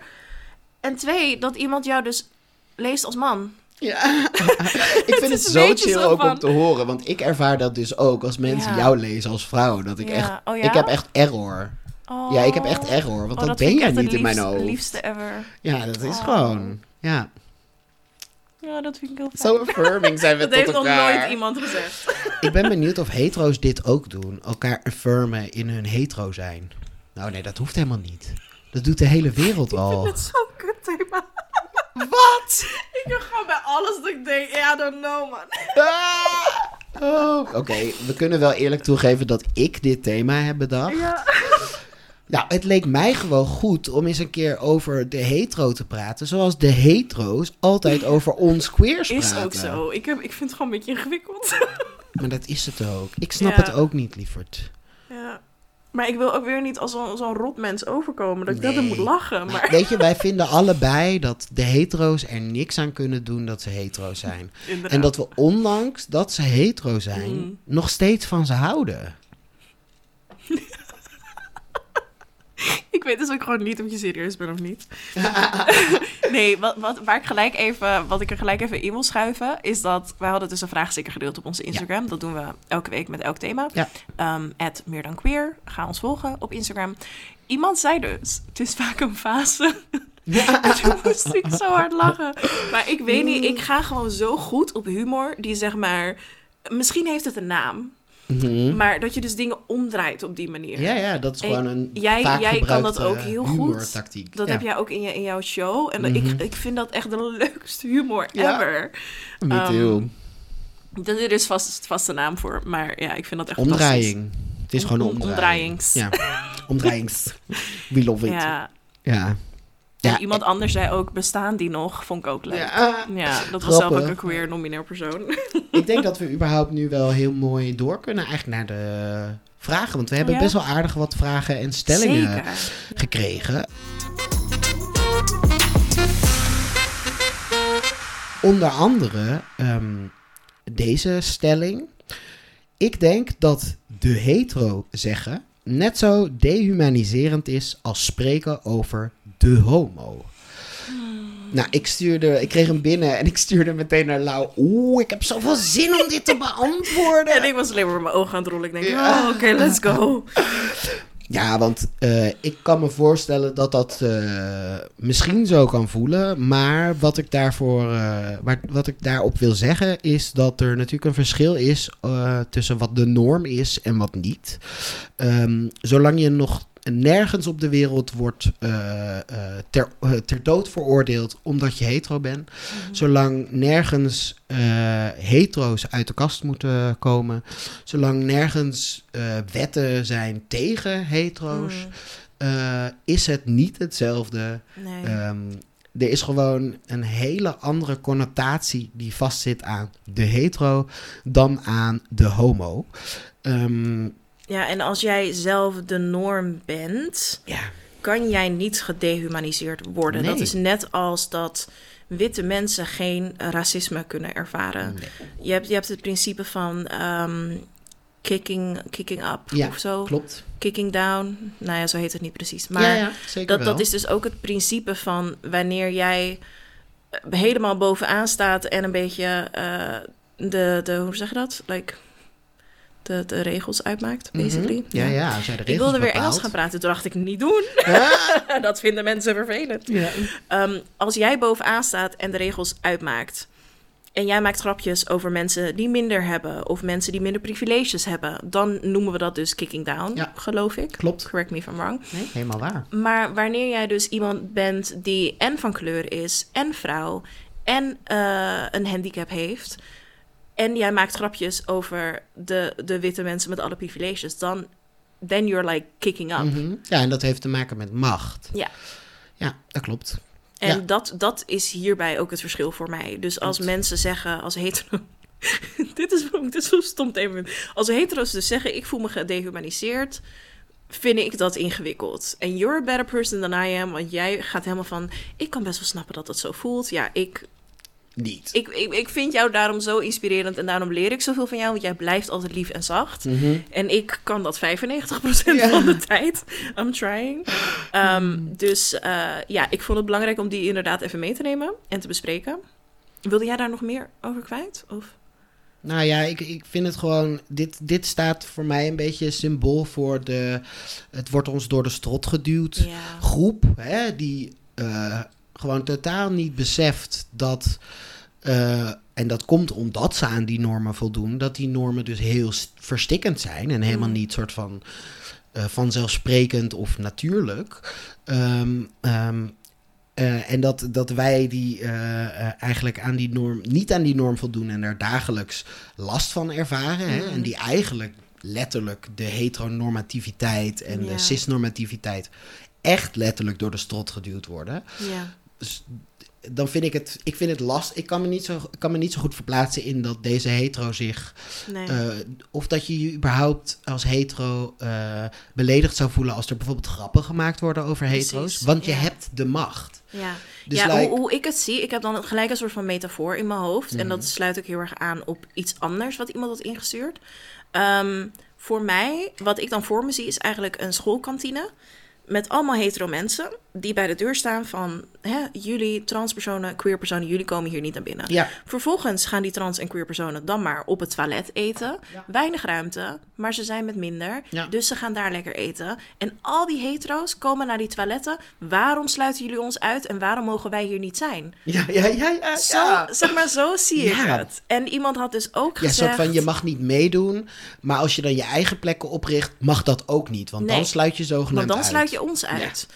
En twee, dat iemand jou dus leest als man. Ja. ik vind het, zo chill zo ook van- om te horen. Want ik ervaar dat dus ook als mensen Ja. jou lezen als vrouw. Dat ik Ja. echt... Oh? Ik heb echt error. Oh. Ja, ik heb echt error. Want Oh, dat, ben jij niet in mijn hoofd. liefste ever. Ja, dat is Oh. gewoon... Ja. Ja, dat vind ik heel fijn. Zo affirming zijn we dat tot heeft nog elkaar. nooit iemand gezegd. Ik ben benieuwd of hetero's dit ook doen. Elkaar affirmen in hun hetero zijn. Nou nee, dat hoeft helemaal niet. Dat doet de hele wereld al. Dat is zo'n kut thema. Wat? Ik heb gewoon bij alles dat ik denk, ja, I don't know man. Ah! Oh, Oké, we kunnen wel eerlijk toegeven dat ik dit thema heb bedacht. Ja. Nou, het leek mij gewoon goed om eens een keer over de hetero te praten. Zoals de hetero's altijd over ons queers Is praten. ook zo. Ik, heb, ik vind het gewoon een beetje ingewikkeld. Maar dat is het ook. Ik snap Ja. het ook niet, lieverd. Ja. Maar ik wil ook weer niet als zo'n zo'n rot mens overkomen. Dat ik dat Nee. moet lachen. Maar Maar weet je, wij vinden allebei dat de hetero's er niks aan kunnen doen dat ze hetero zijn. inderdaad. En dat we ondanks dat ze hetero zijn, Mm. nog steeds van ze houden. Ik weet dus ook gewoon niet of je serieus bent of niet. nee, wat, wat, waar ik gelijk even, wat ik er gelijk even in wil schuiven, is dat wij hadden dus een vraagsticker gedeeld op onze Instagram. Dat doen we elke week met elk thema. Ja. Ehm, meer dan queer. Ga ons volgen op Instagram. Iemand zei dus, het is vaak een fase. En toen moest ik zo hard lachen. Maar ik weet niet, ik ga gewoon zo goed op humor die zeg maar... Misschien heeft het een naam, Mhm. maar dat je dus dingen omdraait op die manier. Ja, ja, dat is En gewoon een jij- vaak jij kan dat ook heel goed. Dat ja. heb jij ook in, je, in jouw show. En Mhm. ik, ik vind dat echt de leukste humor Ja. ever. Me too. Dat er is vast, vast een naam voor. Maar ja, ik vind dat echt Omdraaiing. Het is Om- gewoon een om- omdraaiing. omdraaiings. Ja, omdraaiings. We love it. Ja. Ja. Ja. En iemand anders zei ook, bestaan die nog? Vond ik ook leuk. Ja. Ja, dat was zelf ook een queer nominair persoon. Ik denk dat we überhaupt nu wel heel mooi door kunnen eigenlijk naar de vragen. Want we hebben ja? best wel aardig wat vragen en stellingen Zeker. gekregen. Onder andere ehm, deze stelling. Ik denk dat de hetero zeggen net zo dehumaniserend is als spreken over de homo. Nou, ik stuurde, ik kreeg hem binnen en ik stuurde meteen naar Lau. Oeh, ik heb zoveel zin om dit te beantwoorden. En ik was alleen maar mijn ogen aan het rollen. Ik denk, Ja. oh, oké, let's go. Ja, want eh, ik kan me voorstellen dat dat eh, misschien zo kan voelen. Maar wat ik, daarvoor, waar, wat ik daarop wil zeggen is dat er natuurlijk een verschil is tussen wat de norm is en wat niet. Ehm, zolang je nog nergens op de wereld wordt eh, eh, ter, eh, ter dood veroordeeld omdat je hetero bent. Zolang nergens hetero's uit de kast moeten komen. Zolang nergens wetten zijn tegen hetero's. Mm, eh, is het niet hetzelfde. nee. Ehm, er is gewoon een hele andere connotatie die vastzit aan de hetero dan aan de homo. Ehm, Ja, en als jij zelf de norm bent, ja, kan jij niet gedehumaniseerd worden. Dat Nee. is net als dat witte mensen geen racisme kunnen ervaren. nee, Je, hebt, je hebt het principe van ehm, kicking, kicking up Ja, of zo. klopt. Kicking down. Nou ja, zo heet het niet precies. Maar ja, ja, zeker dat, wel. dat is dus ook het principe van wanneer jij eh, helemaal bovenaan staat en een beetje eh, de, de, hoe zeg je dat? Like, de, de regels uitmaakt, Mhm. basically. Ja, ja, de Ik regels wilde weer. Engels gaan praten, toen dacht ik niet doen. Dat vinden mensen vervelend. ja. Ehm, als jij bovenaan staat en de regels uitmaakt. En jij maakt grapjes over mensen die minder hebben. Of mensen die minder privileges hebben. Dan noemen we dat dus kicking down, Ja. geloof ik. Klopt. Correct me if I'm wrong. Nee, helemaal waar. Maar wanneer jij dus iemand bent die en van kleur is, en vrouw, en eh, een handicap heeft. En jij maakt grapjes over de, de witte mensen met alle privileges. Dan then you're like kicking up. Mhm. Ja, en dat heeft te maken met macht. Ja. Ja, dat klopt. En Ja. dat, dat is hierbij ook het verschil voor mij. Dus als Klopt. mensen zeggen, als hetero... dit, is, dit is zo stom even. Als hetero's dus zeggen, ik voel me gedehumaniseerd... vind ik dat ingewikkeld. En you're a better person than I am. Want jij gaat helemaal van... ik kan best wel snappen dat het zo voelt. Ja, ik, Niet. ik, ik, ik vind jou daarom zo inspirerend... en daarom leer ik zoveel van jou. Want jij blijft altijd lief en zacht. Mhm. En ik kan dat 95% Ja. van de tijd. I'm trying. Ehm, Dus eh, ja, ik vond het belangrijk om die inderdaad even mee te nemen en te bespreken. Wilde jij daar nog meer over kwijt? Of? Nou ja, ik, ik vind het gewoon. Dit, dit staat voor mij een beetje symbool voor de. Het wordt ons door de strot geduwd. Ja. groep hè, die eh, gewoon totaal niet beseft dat. eh, en dat komt omdat ze aan die normen voldoen, dat die normen dus heel st- verstikkend zijn en helemaal Mm. niet soort van eh, vanzelfsprekend of natuurlijk. Ehm, ehm, Eh, en dat, dat wij die eigenlijk aan die norm, niet aan die norm voldoen en er dagelijks last van ervaren. Hè? Mhm. En die eigenlijk letterlijk de heteronormativiteit en Ja. de cisnormativiteit echt letterlijk door de strot geduwd worden. Ja. Dan vind ik het, ik vind het last. Ik kan me niet zo, kan me niet zo goed verplaatsen in dat deze hetero zich Nee. eh, of dat je je überhaupt als hetero eh, beledigd zou voelen als er bijvoorbeeld grappen gemaakt worden over Precies, hetero's. Want je ja. hebt de macht. ja. Dus ja, like- hoe, hoe ik het zie, ik heb dan gelijk een soort van metafoor in mijn hoofd. En dat Mhm. sluit ik heel erg aan op iets anders wat iemand had ingestuurd. Ehm, voor mij, wat ik dan voor me zie, is eigenlijk een schoolkantine. Met allemaal hetero mensen die bij de deur staan van... Hè, jullie transpersonen, queerpersonen, jullie komen hier niet naar binnen. Ja, Vervolgens gaan die trans- en queerpersonen dan maar op het toilet eten. Weinig ruimte, maar ze zijn met minder. Ja. Dus ze gaan daar lekker eten. En al die hetero's komen naar die toiletten. Waarom sluiten jullie ons uit en waarom mogen wij hier niet zijn? ja, ja, ja. ja, Zo, ja. zeg maar, zo zie ik Ja. het. En iemand had dus ook Ja, gezegd... soort van je mag niet meedoen, maar als je dan je eigen plekken opricht, mag dat ook niet. Want dan sluit je zogenaamd Want dan uit. sluit je ons uit.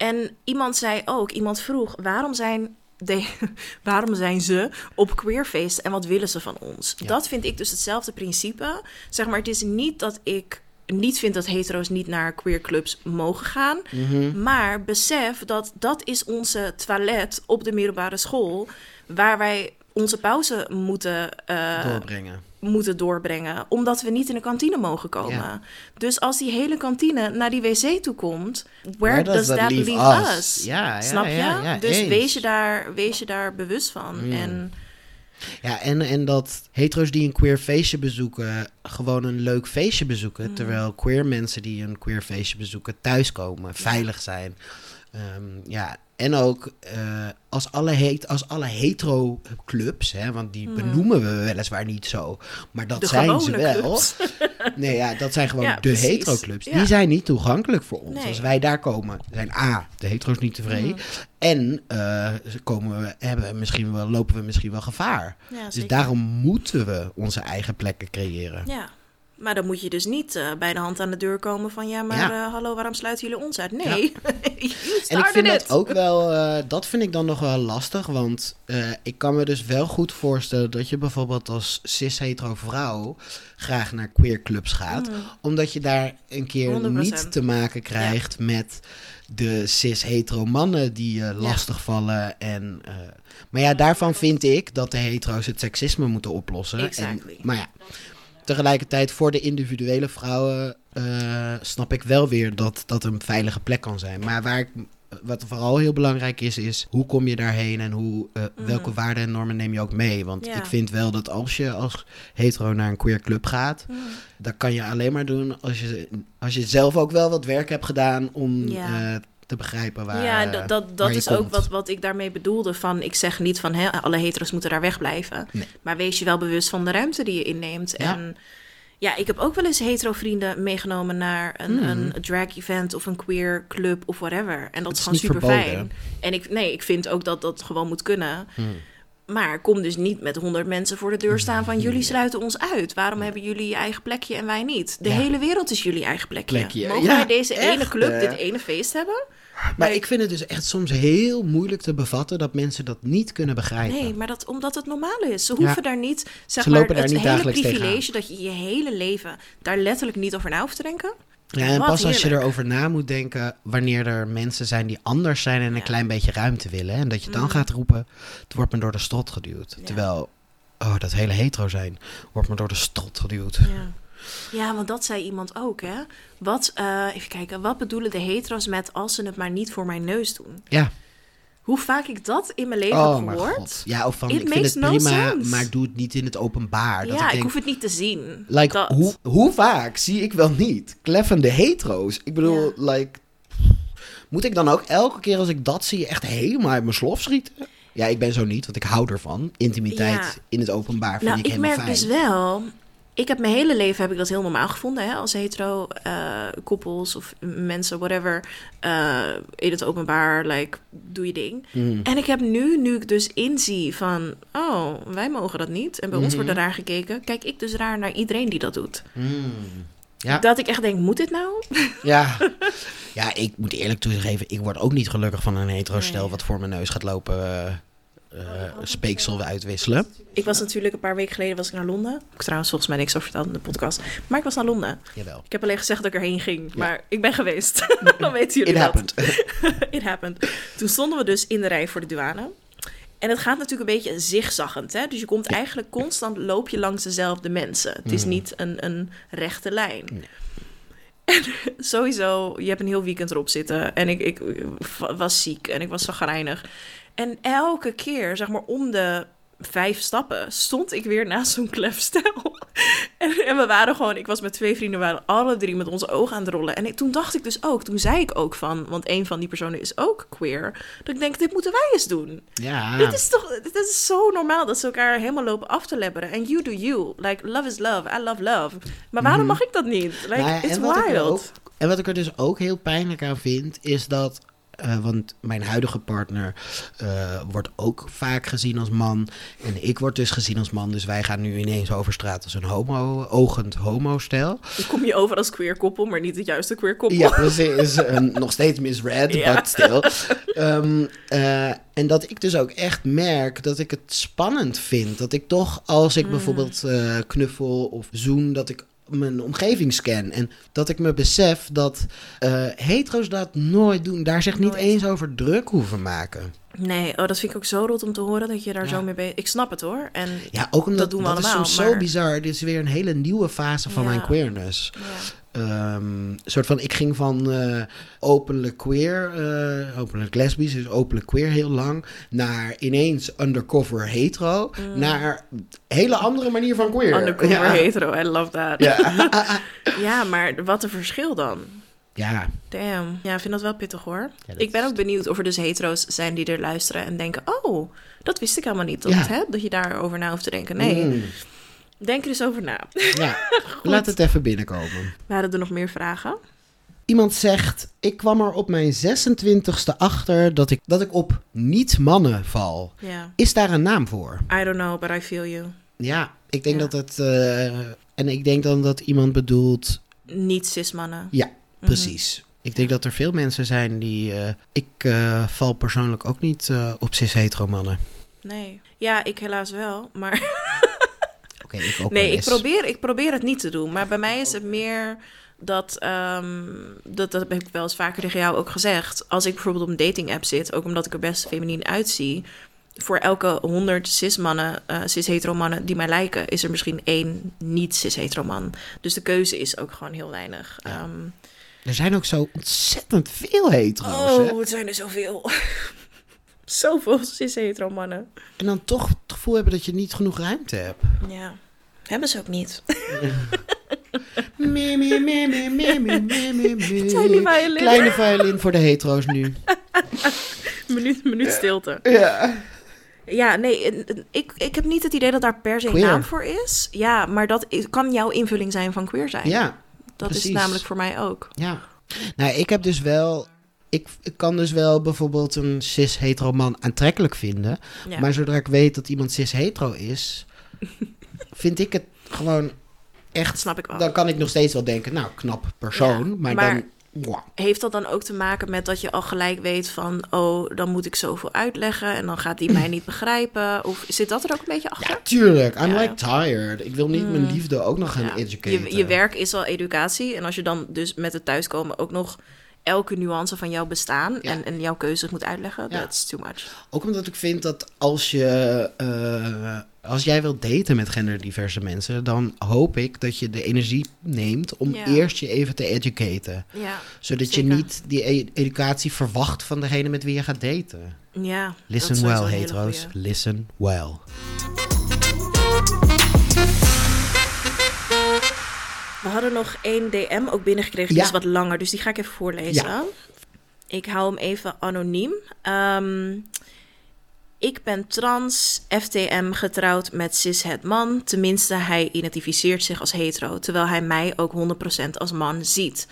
En iemand zei ook, iemand vroeg, waarom zijn, de, waarom zijn ze op queerfeest en wat willen ze van ons? Ja. Dat vind ik dus hetzelfde principe. Zeg maar, het is niet dat ik niet vind dat hetero's niet naar queerclubs mogen gaan. Mhm. Maar besef dat dat is onze toilet op de middelbare school... waar wij onze pauze moeten eh, doorbrengen. Moeten doorbrengen, omdat we niet in de kantine mogen komen. Ja. Dus als die hele kantine naar die wc toe komt, where, Where does, that leave, us? Ja, Snap je? ja, dus eens. wees je, daar, wees je daar bewust van. Mm. En Ja, en, en dat hetero's die een queer feestje bezoeken, gewoon een leuk feestje bezoeken. Mm. Terwijl queer mensen die een queer feestje bezoeken, thuiskomen, veilig zijn. Ehm, ja, en ook eh, als alle, het, als alle hetero clubs, hè, want die Mm. benoemen we weliswaar niet zo, maar dat de zijn ze wel. clubs. Nee, ja, dat zijn gewoon Ja, de precies. hetero clubs. Ja. Die zijn niet toegankelijk voor ons. Nee. Als wij daar komen, zijn A, de hetero's niet tevreden. Mhm. En eh, komen we, hebben misschien wel, lopen we misschien wel gevaar. Ja, Dus daarom moeten we onze eigen plekken creëren. Ja. Maar dan moet je dus niet eh, bij de hand aan de deur komen van... ja, maar Ja. eh, hallo, waarom sluiten jullie ons uit? Nee, En ik vind it. dat ook wel, eh, dat vind ik dan nog wel lastig. Want ik kan me dus wel goed voorstellen dat je bijvoorbeeld als cis-hetero vrouw graag naar queer clubs gaat. Mm. Omdat je daar een keer 100%. niet te maken krijgt met de cis-hetero mannen die je lastigvallen. En, eh, maar ja, daarvan vind ik dat de hetero's het seksisme moeten oplossen. Exactly. En, maar ja, tegelijkertijd voor de individuele vrouwen eh, snap ik wel weer dat dat een veilige plek kan zijn. Maar waar ik, wat vooral heel belangrijk is, is hoe kom je daarheen en hoe, eh, welke waarden en normen neem je ook mee? Want Ja. ik vind wel dat als je als hetero naar een queer club gaat, Mm. dat kan je alleen maar doen als je, als je zelf ook wel wat werk hebt gedaan om Ja. eh, te begrijpen waar. ja, eh, dat, dat, waar dat je is ook wat, wat ik daarmee bedoelde. Van, ik zeg niet van hè, alle hetero's moeten daar wegblijven. Nee. Maar wees je wel bewust van de ruimte die je inneemt. Ja. En ja, ik heb ook wel eens hetero vrienden meegenomen naar een, Hmm. een drag event of een queer club of whatever. En dat is gewoon super fijn. En ik, nee, ik vind ook dat dat gewoon moet kunnen. Hmm. Maar kom dus niet met honderd mensen voor de deur staan van jullie sluiten ons uit. Waarom hebben jullie je eigen plekje en wij niet? De Ja. hele wereld is jullie eigen plekje. Plekje, Mogen ja, wij deze ene club, dit ene feest hebben? Maar ik vind het dus echt soms heel moeilijk te bevatten dat mensen dat niet kunnen begrijpen. Nee, maar dat omdat het normaal is. Ze hoeven daar niet, zeg Ze maar, het niet hele privilege dat je je hele leven daar letterlijk niet over na hoeft te denken. Ja, en Wat pas als je erover na moet denken wanneer er mensen zijn die anders zijn en een Ja. klein beetje ruimte willen. En dat je dan Mhm. gaat roepen, het wordt me door de strot geduwd. Ja. Terwijl, oh, dat hele hetero zijn wordt me door de strot geduwd. Ja. ja, want dat zei iemand ook, hè. Wat, eh, even kijken, wat bedoelen de hetero's met als ze het maar niet voor mijn neus doen? Ja, Hoe vaak ik dat in mijn leven oh heb gehoord. god. Ja, of van, It ik vind het no prima, sense. maar doe het niet in het openbaar. Dat ja, ik ik, hoef het niet te zien. like, dat. hoe, hoe vaak zie ik wel niet kleffende hetero's? Ik bedoel, like, moet ik dan ook elke keer als ik dat zie echt helemaal uit mijn slof schieten? Ja, ik ben zo niet, want ik hou ervan. Intimiteit Ja. in het openbaar vind Nou, ik ik helemaal merk fijn. dus wel. Ik heb mijn hele leven heb ik dat heel normaal gevonden, hè, als hetero eh, koppels of mensen, whatever, eh, in het openbaar, like, doe je ding. Mm. En ik heb nu, nu ik dus inzie van, oh, wij mogen dat niet. En bij ons Mhm. wordt er raar gekeken. Kijk ik dus raar naar iedereen die dat doet. Mm. Ja. Dat ik echt denk, moet dit nou? Ja. Ja, ik moet eerlijk toegeven, ik word ook niet gelukkig van een hetero-stel Nee. wat voor mijn neus gaat lopen uh, uh, speeksel uitwisselen. Ik was natuurlijk een paar weken geleden was ik naar Londen. Ik trouwens volgens mij niks over verteld in de podcast. Maar ik was naar Londen. Jawel. Ik heb alleen gezegd dat ik erheen ging. Maar ik ben geweest. Dan weten jullie It dat. happened. It happened. Toen stonden we dus in de rij voor de douane. En het gaat natuurlijk een beetje zigzaggend. Hè? Dus je komt eigenlijk constant, loop je langs dezelfde mensen. Het is Mhm. niet een, een rechte lijn. Nee. En sowieso, je hebt een heel weekend erop zitten. En ik, ik was ziek en ik was zagrijnig. En elke keer, zeg maar om de vijf stappen, stond ik weer naast zo'n klef stel. En, en we waren gewoon, ik was met twee vrienden, we waren alle drie met onze ogen aan het rollen. En ik, toen dacht ik dus ook, toen zei ik ook van, want een van die personen is ook queer. Dat ik denk, dit moeten wij eens doen. Ja. Dit is toch, dit is zo normaal dat ze elkaar helemaal lopen af te lebberen. En you do you. Like, love is love. I love love. Maar waarom mag ik dat niet? Like, Nou ja, it's wild. ook- en wat ik er dus ook heel pijnlijk aan vind, is dat. Eh, want mijn huidige partner eh, wordt ook vaak gezien als man. En ik word dus gezien als man. Dus wij gaan nu ineens over straat als een homo, ogend homo-stijl. Dan kom je over als queer koppel, maar niet het juiste queer koppel. Ja, precies. Een, nog steeds misread, Ja. but still. Ehm, eh, en dat ik dus ook echt merk dat ik het spannend vind. Dat ik toch, als Mm. ik bijvoorbeeld eh, knuffel of zoen, dat ik mijn omgeving scan. En dat ik me besef dat eh, hetero's dat nooit doen. Daar zich niet eens over druk hoeven maken. Nee, oh, dat vind ik ook zo rot om te horen dat je daar Ja. zo mee bent. Ik snap het hoor. En Ja, ook omdat Dat doen we dat is allemaal, soms maar- zo bizar. Dit is weer een hele nieuwe fase van Ja. mijn queerness. ja. Ehm, soort van, ik ging van eh, openlijk queer, eh, openlijk lesbisch, dus openlijk queer heel lang, naar ineens undercover hetero, naar een hele andere manier van queer. Mm. undercover hetero, I love that. Ja. Ja, maar wat een verschil dan. Ja. Damn. Ja, ik vind dat wel pittig hoor. Ja, ik ben ook benieuwd of er dus hetero's zijn die er luisteren en denken... Oh, dat wist ik helemaal niet. Dat, Ja. hè, dat je daarover na hoeft te denken. Nee, Mm, denk er eens over na. ja. Laat het even binnenkomen. Waren er nog meer vragen? Iemand zegt, ik kwam er op mijn 26e achter dat ik, dat ik op niet-mannen val. Ja. Is daar een naam voor? I don't know, but I feel you. Ja, ik denk Ja. dat het... eh, en ik denk dan dat iemand bedoelt Niet cis-mannen. Ja. Precies. Ik denk dat er veel mensen zijn die... eh, ik eh, val persoonlijk ook niet eh, op cis-hetero mannen. Nee. Ja, ik helaas wel, maar... Oké, ik ook Nee, ik probeer, ik probeer het niet te doen. Maar bij mij is het meer dat, ehm, dat... Dat heb ik wel eens vaker tegen jou ook gezegd. Als ik bijvoorbeeld op een dating app zit... ook omdat ik er best feminien uitzie... voor elke 100 cis-mannen, eh cis-hetero-mannen die mij lijken... is er misschien één niet-cis-hetero-man. Dus de keuze is ook gewoon heel weinig. Ja. Ehm, er zijn ook zo ontzettend veel hetero's. Oh, hè? het zijn er zoveel. zoveel cis-hetero mannen. En dan toch het gevoel hebben dat je niet genoeg ruimte hebt. Ja, hebben ze ook niet. Kleine violin voor de hetero's nu. minuut, minuut stilte. Ja. Ja, nee, ik, ik heb niet het idee dat daar per se een naam voor is. Ja, maar dat kan jouw invulling zijn van queer zijn. Ja, dat is namelijk voor mij ook. ja. Nou, ik heb dus wel... Ik, ik kan dus wel bijvoorbeeld een cis-hetero man aantrekkelijk vinden. Ja. Maar zodra ik weet dat iemand cis-hetero is, vind ik het gewoon echt. snap ik wel. Dan kan ik nog steeds wel denken, nou, knap persoon. Ja, maar, maar- dan. Heeft dat dan ook te maken met dat je al gelijk weet van... oh, dan moet ik zoveel uitleggen en dan gaat die mij niet begrijpen? Of zit dat er ook een beetje achter? Ja, tuurlijk. I'm Ja. like tired. Ik wil niet mijn liefde ook nog gaan Ja. educaten. Je, je werk is al educatie. En als je dan dus met het thuiskomen ook nog elke nuance van jouw bestaan... Ja. En, en jouw keuzes moet uitleggen, Ja. that's too much. Ook omdat ik vind dat als je. eh, als jij wilt daten met genderdiverse mensen, dan hoop ik dat je de energie neemt om Ja. eerst je even te educaten. Ja, Zodat Zeker. je niet die e- educatie verwacht van degene met wie je gaat daten. ja. Listen is well, hetero's. Listen well. We hadden nog één DM ook binnengekregen, die Ja. is wat langer, dus die ga ik even voorlezen. Ja. Ik hou hem even anoniem. Ehm, ik ben trans, FTM, getrouwd met cishet man. Tenminste, hij identificeert zich als hetero, terwijl hij mij ook 100% als man ziet.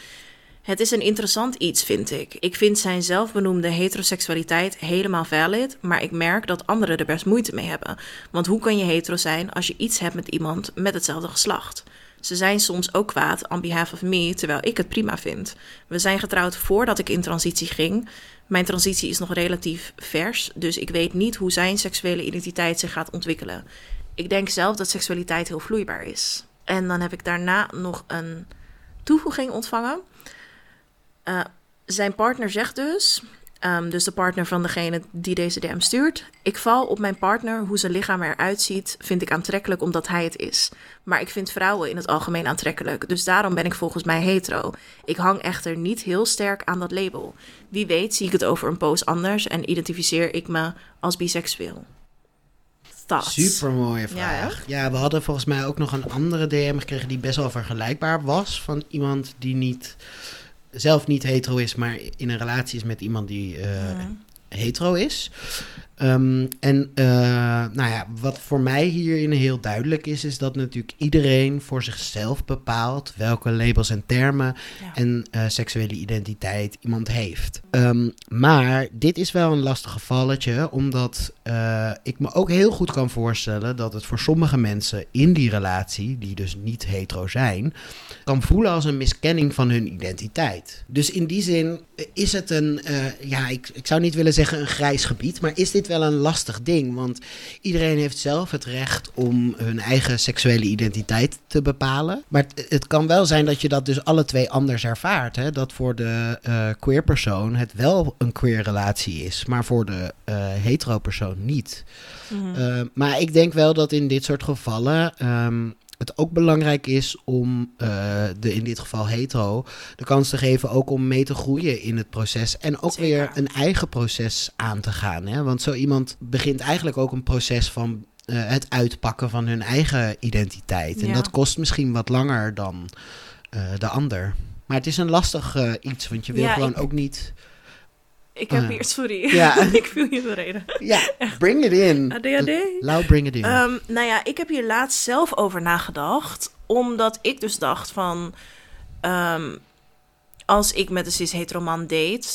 Het is een interessant iets, vind ik. Ik vind zijn zelfbenoemde heteroseksualiteit helemaal valid, maar ik merk dat anderen er best moeite mee hebben. Want hoe kan je hetero zijn als je iets hebt met iemand met hetzelfde geslacht? Ze zijn soms ook kwaad on behalf of me, terwijl ik het prima vind. We zijn getrouwd voordat ik in transitie ging. Mijn transitie is nog relatief vers, dus ik weet niet hoe zijn seksuele identiteit zich gaat ontwikkelen. Ik denk zelf dat seksualiteit heel vloeibaar is. En dan heb ik daarna nog een toevoeging ontvangen. Uh, zijn partner zegt dus, um, dus de partner van degene die deze DM stuurt: Ik val op mijn partner, hoe zijn lichaam eruit ziet, vind ik aantrekkelijk omdat hij het is. Maar ik vind vrouwen in het algemeen aantrekkelijk, dus daarom ben ik volgens mij hetero. Ik hang echter niet heel sterk aan dat label. Wie weet zie ik het over een poos anders en identificeer ik me als biseksueel. Super mooie vraag. Ja, ja, we hadden volgens mij ook nog een andere DM gekregen die best wel vergelijkbaar was. Van iemand die niet zelf niet hetero is, maar in een relatie is met iemand die uh, hetero is. Ehm, en uh, nou ja, wat voor mij hierin heel duidelijk is, is dat natuurlijk iedereen voor zichzelf bepaalt welke labels en termen en uh, seksuele identiteit iemand heeft. Um, maar dit is wel een lastig gevalletje, omdat uh, ik me ook heel goed kan voorstellen dat het voor sommige mensen in die relatie, die dus niet hetero zijn, kan voelen als een miskenning van hun identiteit. Dus in die zin is het een, ja, ik, ik zou niet willen zeggen een grijs gebied, maar is dit wel een lastig ding. Want iedereen heeft zelf het recht om hun eigen seksuele identiteit te bepalen. Maar het, kan wel zijn dat je dat dus alle twee anders ervaart. Hè? Dat voor de uh, queer persoon het wel een queer relatie is, maar voor de uh, hetero persoon niet. Mhm. Uh, maar ik denk wel dat in dit soort gevallen. Um, het ook belangrijk is om uh, de in dit geval hetero de kans te geven ook om mee te groeien in het proces en ook weer een eigen proces aan te gaan. Hè? Want zo iemand begint eigenlijk ook een proces van uh, het uitpakken van hun eigen identiteit. En dat kost misschien wat langer dan uh, de ander. Maar het is een lastig iets, want je wil gewoon ook niet ik heb hier, sorry. Ja. ik viel je de reden. Ja, bring it in. ADHD? Lau, bring it in. Um, nou ja, ik heb hier laatst zelf over nagedacht. Omdat ik dus dacht van... Um, als ik met een cis-hetero man date...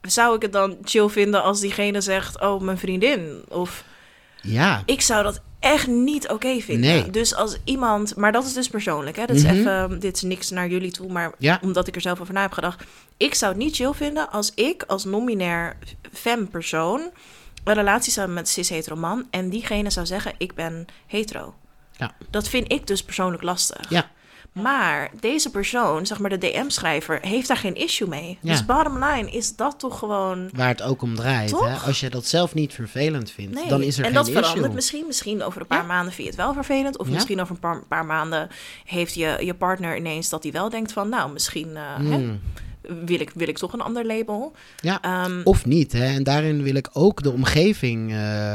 Zou ik het dan chill vinden als diegene zegt... Oh, mijn vriendin. Of... Ja. Ik zou dat echt niet oké okay vinden. Nee. Dus als iemand, maar dat is dus persoonlijk, hè? Dat is mm -hmm. even, dit is niks naar jullie toe, maar ja. omdat ik er zelf over na heb gedacht. Ik zou het niet chill vinden als ik als nominair fem persoon een relatie zou met een cis-hetero man en diegene zou zeggen: Ik ben hetero. Ja. Dat vind ik dus persoonlijk lastig. Ja. Maar deze persoon, zeg maar de DM-schrijver, heeft daar geen issue mee. Ja. Dus bottom line is dat toch gewoon... Waar het ook om draait. Hè? Als je dat zelf niet vervelend vindt, nee. dan is er en geen issue. En dat verandert misschien. Misschien over een paar ja. maanden vind je het wel vervelend. Of ja. misschien over een paar, paar, maanden heeft je, je partner ineens dat hij wel denkt van... Nou, misschien... Uh, mm. hè, wil ik, wil ik toch een ander label. Ja, um, of niet. Hè? En daarin wil ik ook de omgeving uh,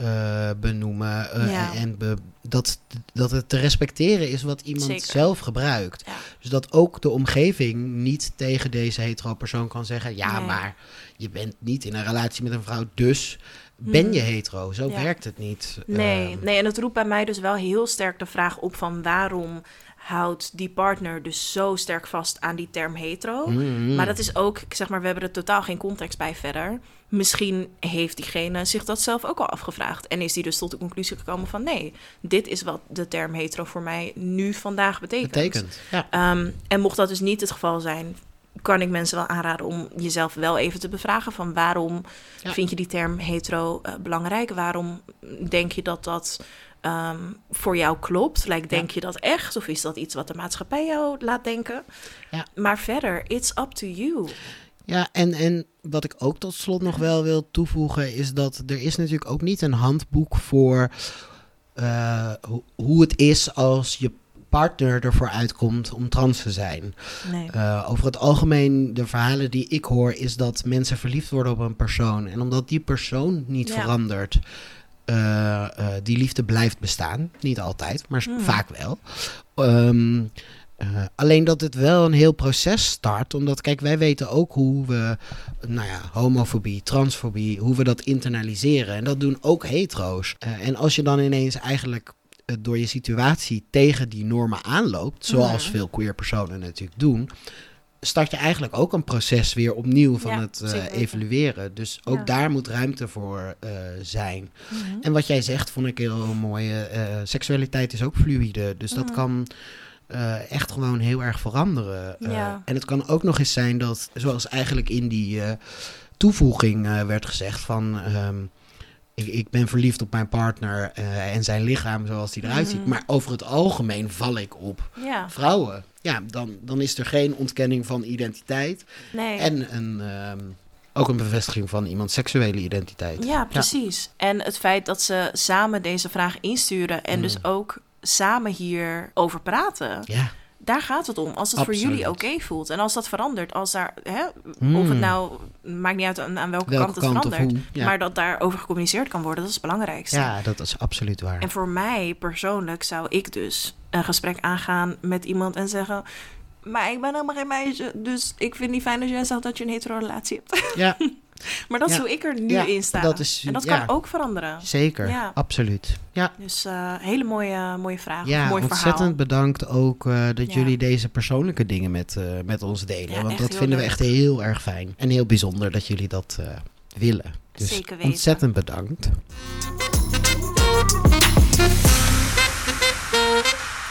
uh, benoemen. Uh, ja. En be, dat, dat het te respecteren is wat iemand Zeker. zelf gebruikt. Ja. Dus dat ook de omgeving niet tegen deze hetero persoon kan zeggen... ja, nee. maar je bent niet in een relatie met een vrouw, dus ben Hmm. je hetero. Zo ja. werkt het niet. Nee, uh, nee, en het roept bij mij dus wel heel sterk de vraag op van waarom houdt die partner dus zo sterk vast aan die term hetero. Mm-hmm. Maar dat is ook, zeg maar, we hebben er totaal geen context bij verder. Misschien heeft diegene zich dat zelf ook al afgevraagd. En is die dus tot de conclusie gekomen van nee, dit is wat de term hetero voor mij nu vandaag betekent. Betekent, ja. Um, en mocht dat dus niet het geval zijn, kan ik mensen wel aanraden om jezelf wel even te bevragen van waarom ja. vind je die term hetero uh, belangrijk? Waarom denk je dat dat um, voor jou klopt? Like, denk ja. je dat echt? Of is dat iets wat de maatschappij jou laat denken? Ja. Maar verder, it's up to you. Ja, en, en wat ik ook tot slot nog wel wil toevoegen... is dat er is natuurlijk ook niet een handboek voor... Uh, ho hoe het is als je partner ervoor uitkomt om trans te zijn. Nee. Uh, over het algemeen, de verhalen die ik hoor, is dat mensen verliefd worden op een persoon. En omdat die persoon niet ja. verandert, die liefde blijft bestaan. Niet altijd, maar Hmm. mm. vaak wel. Um, alleen dat het wel een heel proces start. Omdat, kijk, wij weten ook hoe we, nou ja, homofobie, transfobie, hoe we dat internaliseren. En dat doen ook hetero's. Uh, en als je dan ineens eigenlijk door je situatie tegen die normen aanloopt, zoals veel queer personen natuurlijk doen, start je eigenlijk ook een proces weer opnieuw van Ja, het weten. evalueren. Dus ook Ja. daar moet ruimte voor eh, zijn. Mhm. En wat jij zegt, vond ik heel mooi. eh, seksualiteit is ook fluïde. Dus dat Mhm. kan echt gewoon heel erg veranderen. Ja. En het kan ook nog eens zijn dat, zoals eigenlijk in die toevoeging werd gezegd van... ehm, ik, ik ben verliefd op mijn partner en zijn lichaam zoals die eruit ziet. Mhm. Maar over het algemeen val ik op Ja, vrouwen. Ja, dan, dan is er geen ontkenning van identiteit. nee. En een, ehm, ook een bevestiging van iemands seksuele identiteit. Ja, precies. En het feit dat ze samen deze vraag insturen en Mm. dus ook samen hierover praten. Ja. Daar gaat het om. Als het voor jullie oké voelt. En als dat verandert, als daar, hè, Hmm. of het nou, maakt niet uit aan, aan welke, Welke kant het kant verandert. hoe, ja. Maar dat daarover gecommuniceerd kan worden, dat is het belangrijkste. Ja, dat is absoluut waar. En voor mij persoonlijk zou ik dus een gesprek aangaan met iemand en zeggen... Maar ik ben helemaal geen meisje, dus ik vind niet fijn als jij zegt dat je een hetero relatie hebt. Ja, maar dat is hoe ik er nu in sta. dat is- en dat kan ook veranderen. zeker. Absoluut. Ja, Dus eh hele mooie, mooie vraag. ja mooi ontzettend verhaal. bedankt ook eh, dat jullie deze persoonlijke dingen met, eh, met ons delen. Want dat vinden we echt heel erg fijn. En heel bijzonder dat jullie dat willen. Dus Zeker weten. ontzettend bedankt.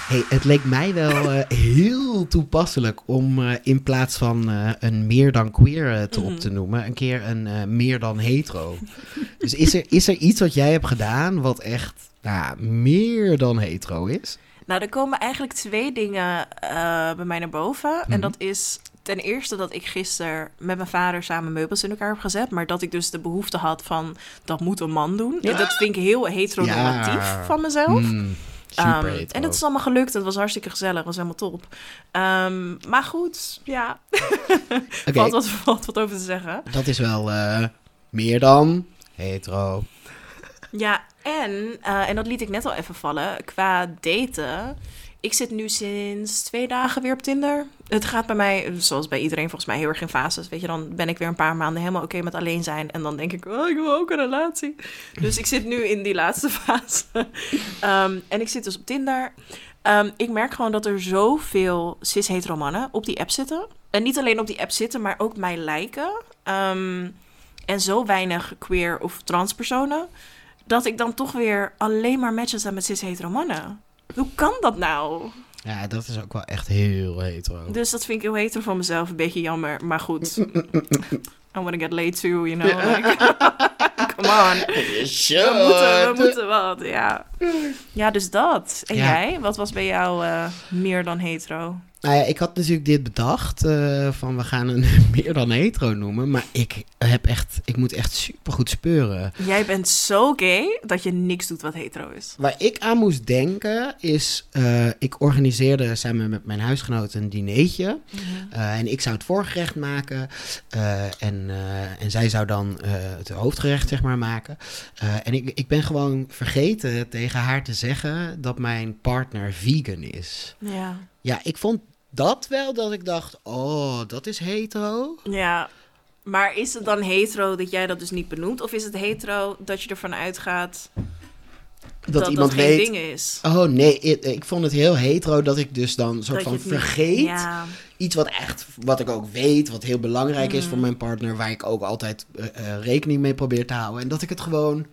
Hey, het leek mij wel eh, heel toepasselijk om eh, in plaats van eh, een meer dan queer te Mhm. op te noemen, een keer een meer dan hetero. dus is er, is er iets wat jij hebt gedaan wat echt nou, meer dan hetero is? Nou, er komen eigenlijk twee dingen bij mij naar boven. Mhm. En dat is ten eerste dat ik gisteren met mijn vader samen meubels in elkaar heb gezet. Maar dat ik dus de behoefte had van, dat moet een man doen. Ja. Dat vind ik heel heteronormatief Ja. van mezelf. Mm, super Ehm, en dat is allemaal gelukt. Het was hartstikke gezellig. Het was helemaal top. Ehm, maar goed, ja. Oké, Valt, wat, valt wat over te zeggen. dat is wel eh, meer dan hetero. Ja, en, eh, en dat liet ik net al even vallen, qua daten. Ik zit nu sinds twee dagen weer op Tinder. Het gaat bij mij, zoals bij iedereen volgens mij, heel erg in fases. Weet je, dan ben ik weer een paar maanden helemaal oké met alleen zijn. En dan denk ik, oh, ik wil ook een relatie. Dus ik zit nu in die laatste fase. Ehm, en ik zit dus op Tinder. Ehm, ik merk gewoon dat er zoveel cis-hetero mannen op die app zitten. En niet alleen op die app zitten, maar ook mij lijken. Ehm, en zo weinig queer of trans personen dat ik dan toch weer alleen maar matches heb met cis-hetero mannen. Hoe kan dat nou? Ja, dat is ook wel echt heel hetero. Dus dat vind ik heel hetero van mezelf. Een beetje jammer, maar goed. I wanna get laid too, you know. Like, come on. We moeten, we moeten wat, ja. Ja, dus dat. En Ja. jij? Wat was bij jou eh, meer dan hetero? Nou ja, ik had natuurlijk dit bedacht, eh, van we gaan een meer dan hetero noemen, maar ik heb echt, ik moet echt super goed speuren. Jij bent zo gay dat je niks doet wat hetero is. Waar ik aan moest denken is, eh, ik organiseerde samen met mijn huisgenoot een dineetje. Eh, en ik zou het voorgerecht maken. en, en zij zou dan het hoofdgerecht, zeg maar, maken. En ik, ik ben gewoon vergeten tegen haar te zeggen dat mijn partner vegan is. Ja. Ja, ik vond dat wel dat ik dacht, oh, dat is hetero. Ja. Maar is het dan hetero dat jij dat dus niet benoemt? Of is het hetero dat je ervan uitgaat Dat, dat iemand dat geen weet. ding is? Oh nee, ik, ik vond het heel hetero dat ik dus dan soort Dat van niet- vergeet. Ja. Iets wat echt, wat ik ook weet, wat heel belangrijk is Mm. voor mijn partner, waar ik ook altijd eh, eh, rekening mee probeer te houden. En dat ik het gewoon,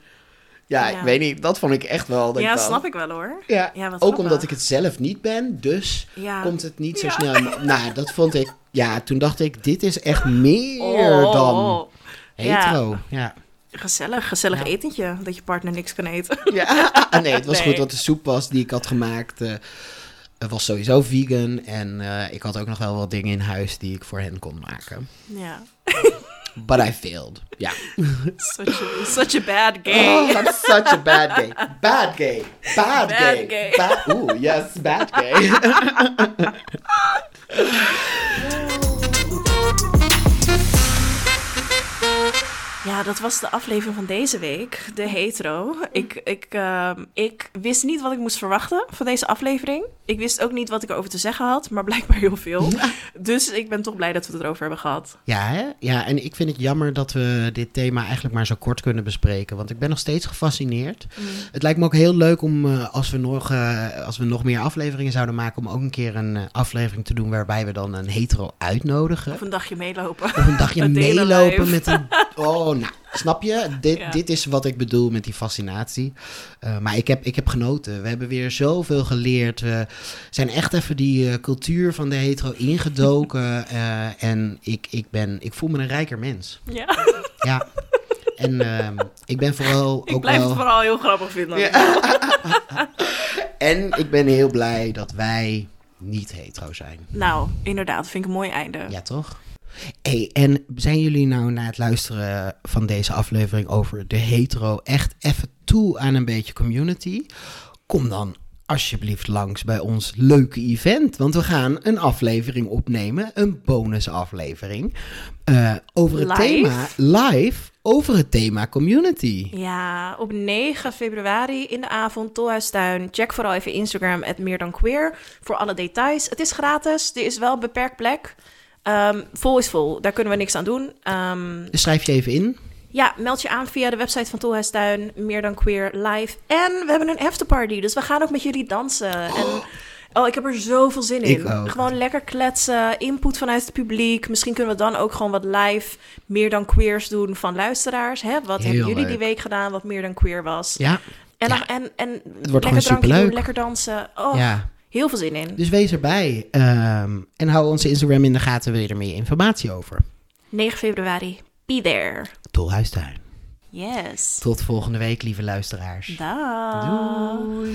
ja, Ja. ik weet niet, dat vond ik echt wel. dat Ja, ik dan- snap ik wel hoor. Ja, ook grappig. omdat ik het zelf niet ben, dus Ja. komt het niet zo snel. Nou, dat vond ik, ja, toen dacht ik, dit is echt meer Oh, dan hetero. Ja. Gezellig, gezellig etentje dat je partner niks kan eten. Ja, ah, nee, het was Nee. goed, want de soep was die ik had gemaakt, eh, was sowieso vegan. En eh, ik had ook nog wel wat dingen in huis die ik voor hen kon maken. Ja. But I failed. Yeah. Such a, such a bad gay. Oh, I'm such a bad gay. Bad gay. Bad, Bad gay. gay. Oeh, yes, bad gay. Ja, dat was de aflevering van deze week, de hetero. Ik, ik, ehm, ik wist niet wat ik moest verwachten van deze aflevering. Ik wist ook niet wat ik erover te zeggen had, maar blijkbaar heel veel. Dus ik ben toch blij dat we het erover hebben gehad. Ja, hè? ja, en ik vind het jammer dat we dit thema eigenlijk maar zo kort kunnen bespreken. Want ik ben nog steeds gefascineerd. Mm. Het lijkt me ook heel leuk om, eh, als, we nog, eh, als we nog meer afleveringen zouden maken, om ook een keer een eh, aflevering te doen waarbij we dan een hetero uitnodigen. Of een dagje meelopen. Of een dagje meelopen met een... Oh, nou, snap je? Dit, Ja. dit is wat ik bedoel met die fascinatie. Eh, maar ik heb, ik heb genoten. We hebben weer zoveel geleerd. We zijn echt even die eh, cultuur van de hetero ingedoken. eh, en ik, ik, ben, ik voel me een rijker mens. Ja, Ja. En ehm, ik ben vooral ik ook blijf wel... het vooral heel grappig vinden. Ja. en ik ben heel blij dat wij niet hetero zijn. Nou, inderdaad, vind ik een mooi einde. Ja, toch? Hey, en zijn jullie nou na het luisteren van deze aflevering over de hetero echt even toe aan een beetje community? Kom dan alsjeblieft langs bij ons leuke event. Want we gaan een aflevering opnemen, een bonusaflevering, eh over het Live? thema live, over het thema community. Ja, op 9 februari in de avond, Tolhuistuin. Check vooral even Instagram, meer dan queer, voor alle details. Het is gratis, er is wel beperkt plek. Ehm, vol is vol, daar kunnen we niks aan doen. Ehm, Dus schrijf je even in. ja, meld je aan via de website van Tolhuistuin, meer dan queer live. En we hebben een afterparty, dus we gaan ook met jullie dansen. En oh, ik heb er zoveel zin in. Ook. Gewoon lekker kletsen, input vanuit het publiek. Misschien kunnen we dan ook gewoon wat live meer dan queers doen van luisteraars. Hè? Wat Heel hebben jullie leuk. die week gedaan wat meer dan queer was? Ja, En, Ja. en, en wordt lekker gewoon drankje superleuk. doen, lekker dansen. Oh, ja. Heel veel zin in. Dus wees erbij. Ehm, en hou onze Instagram in de gaten, wil je er meer informatie over. 9 februari, be there. Tolhuistuin. Yes. Tot volgende week, lieve luisteraars. Dag. Doei.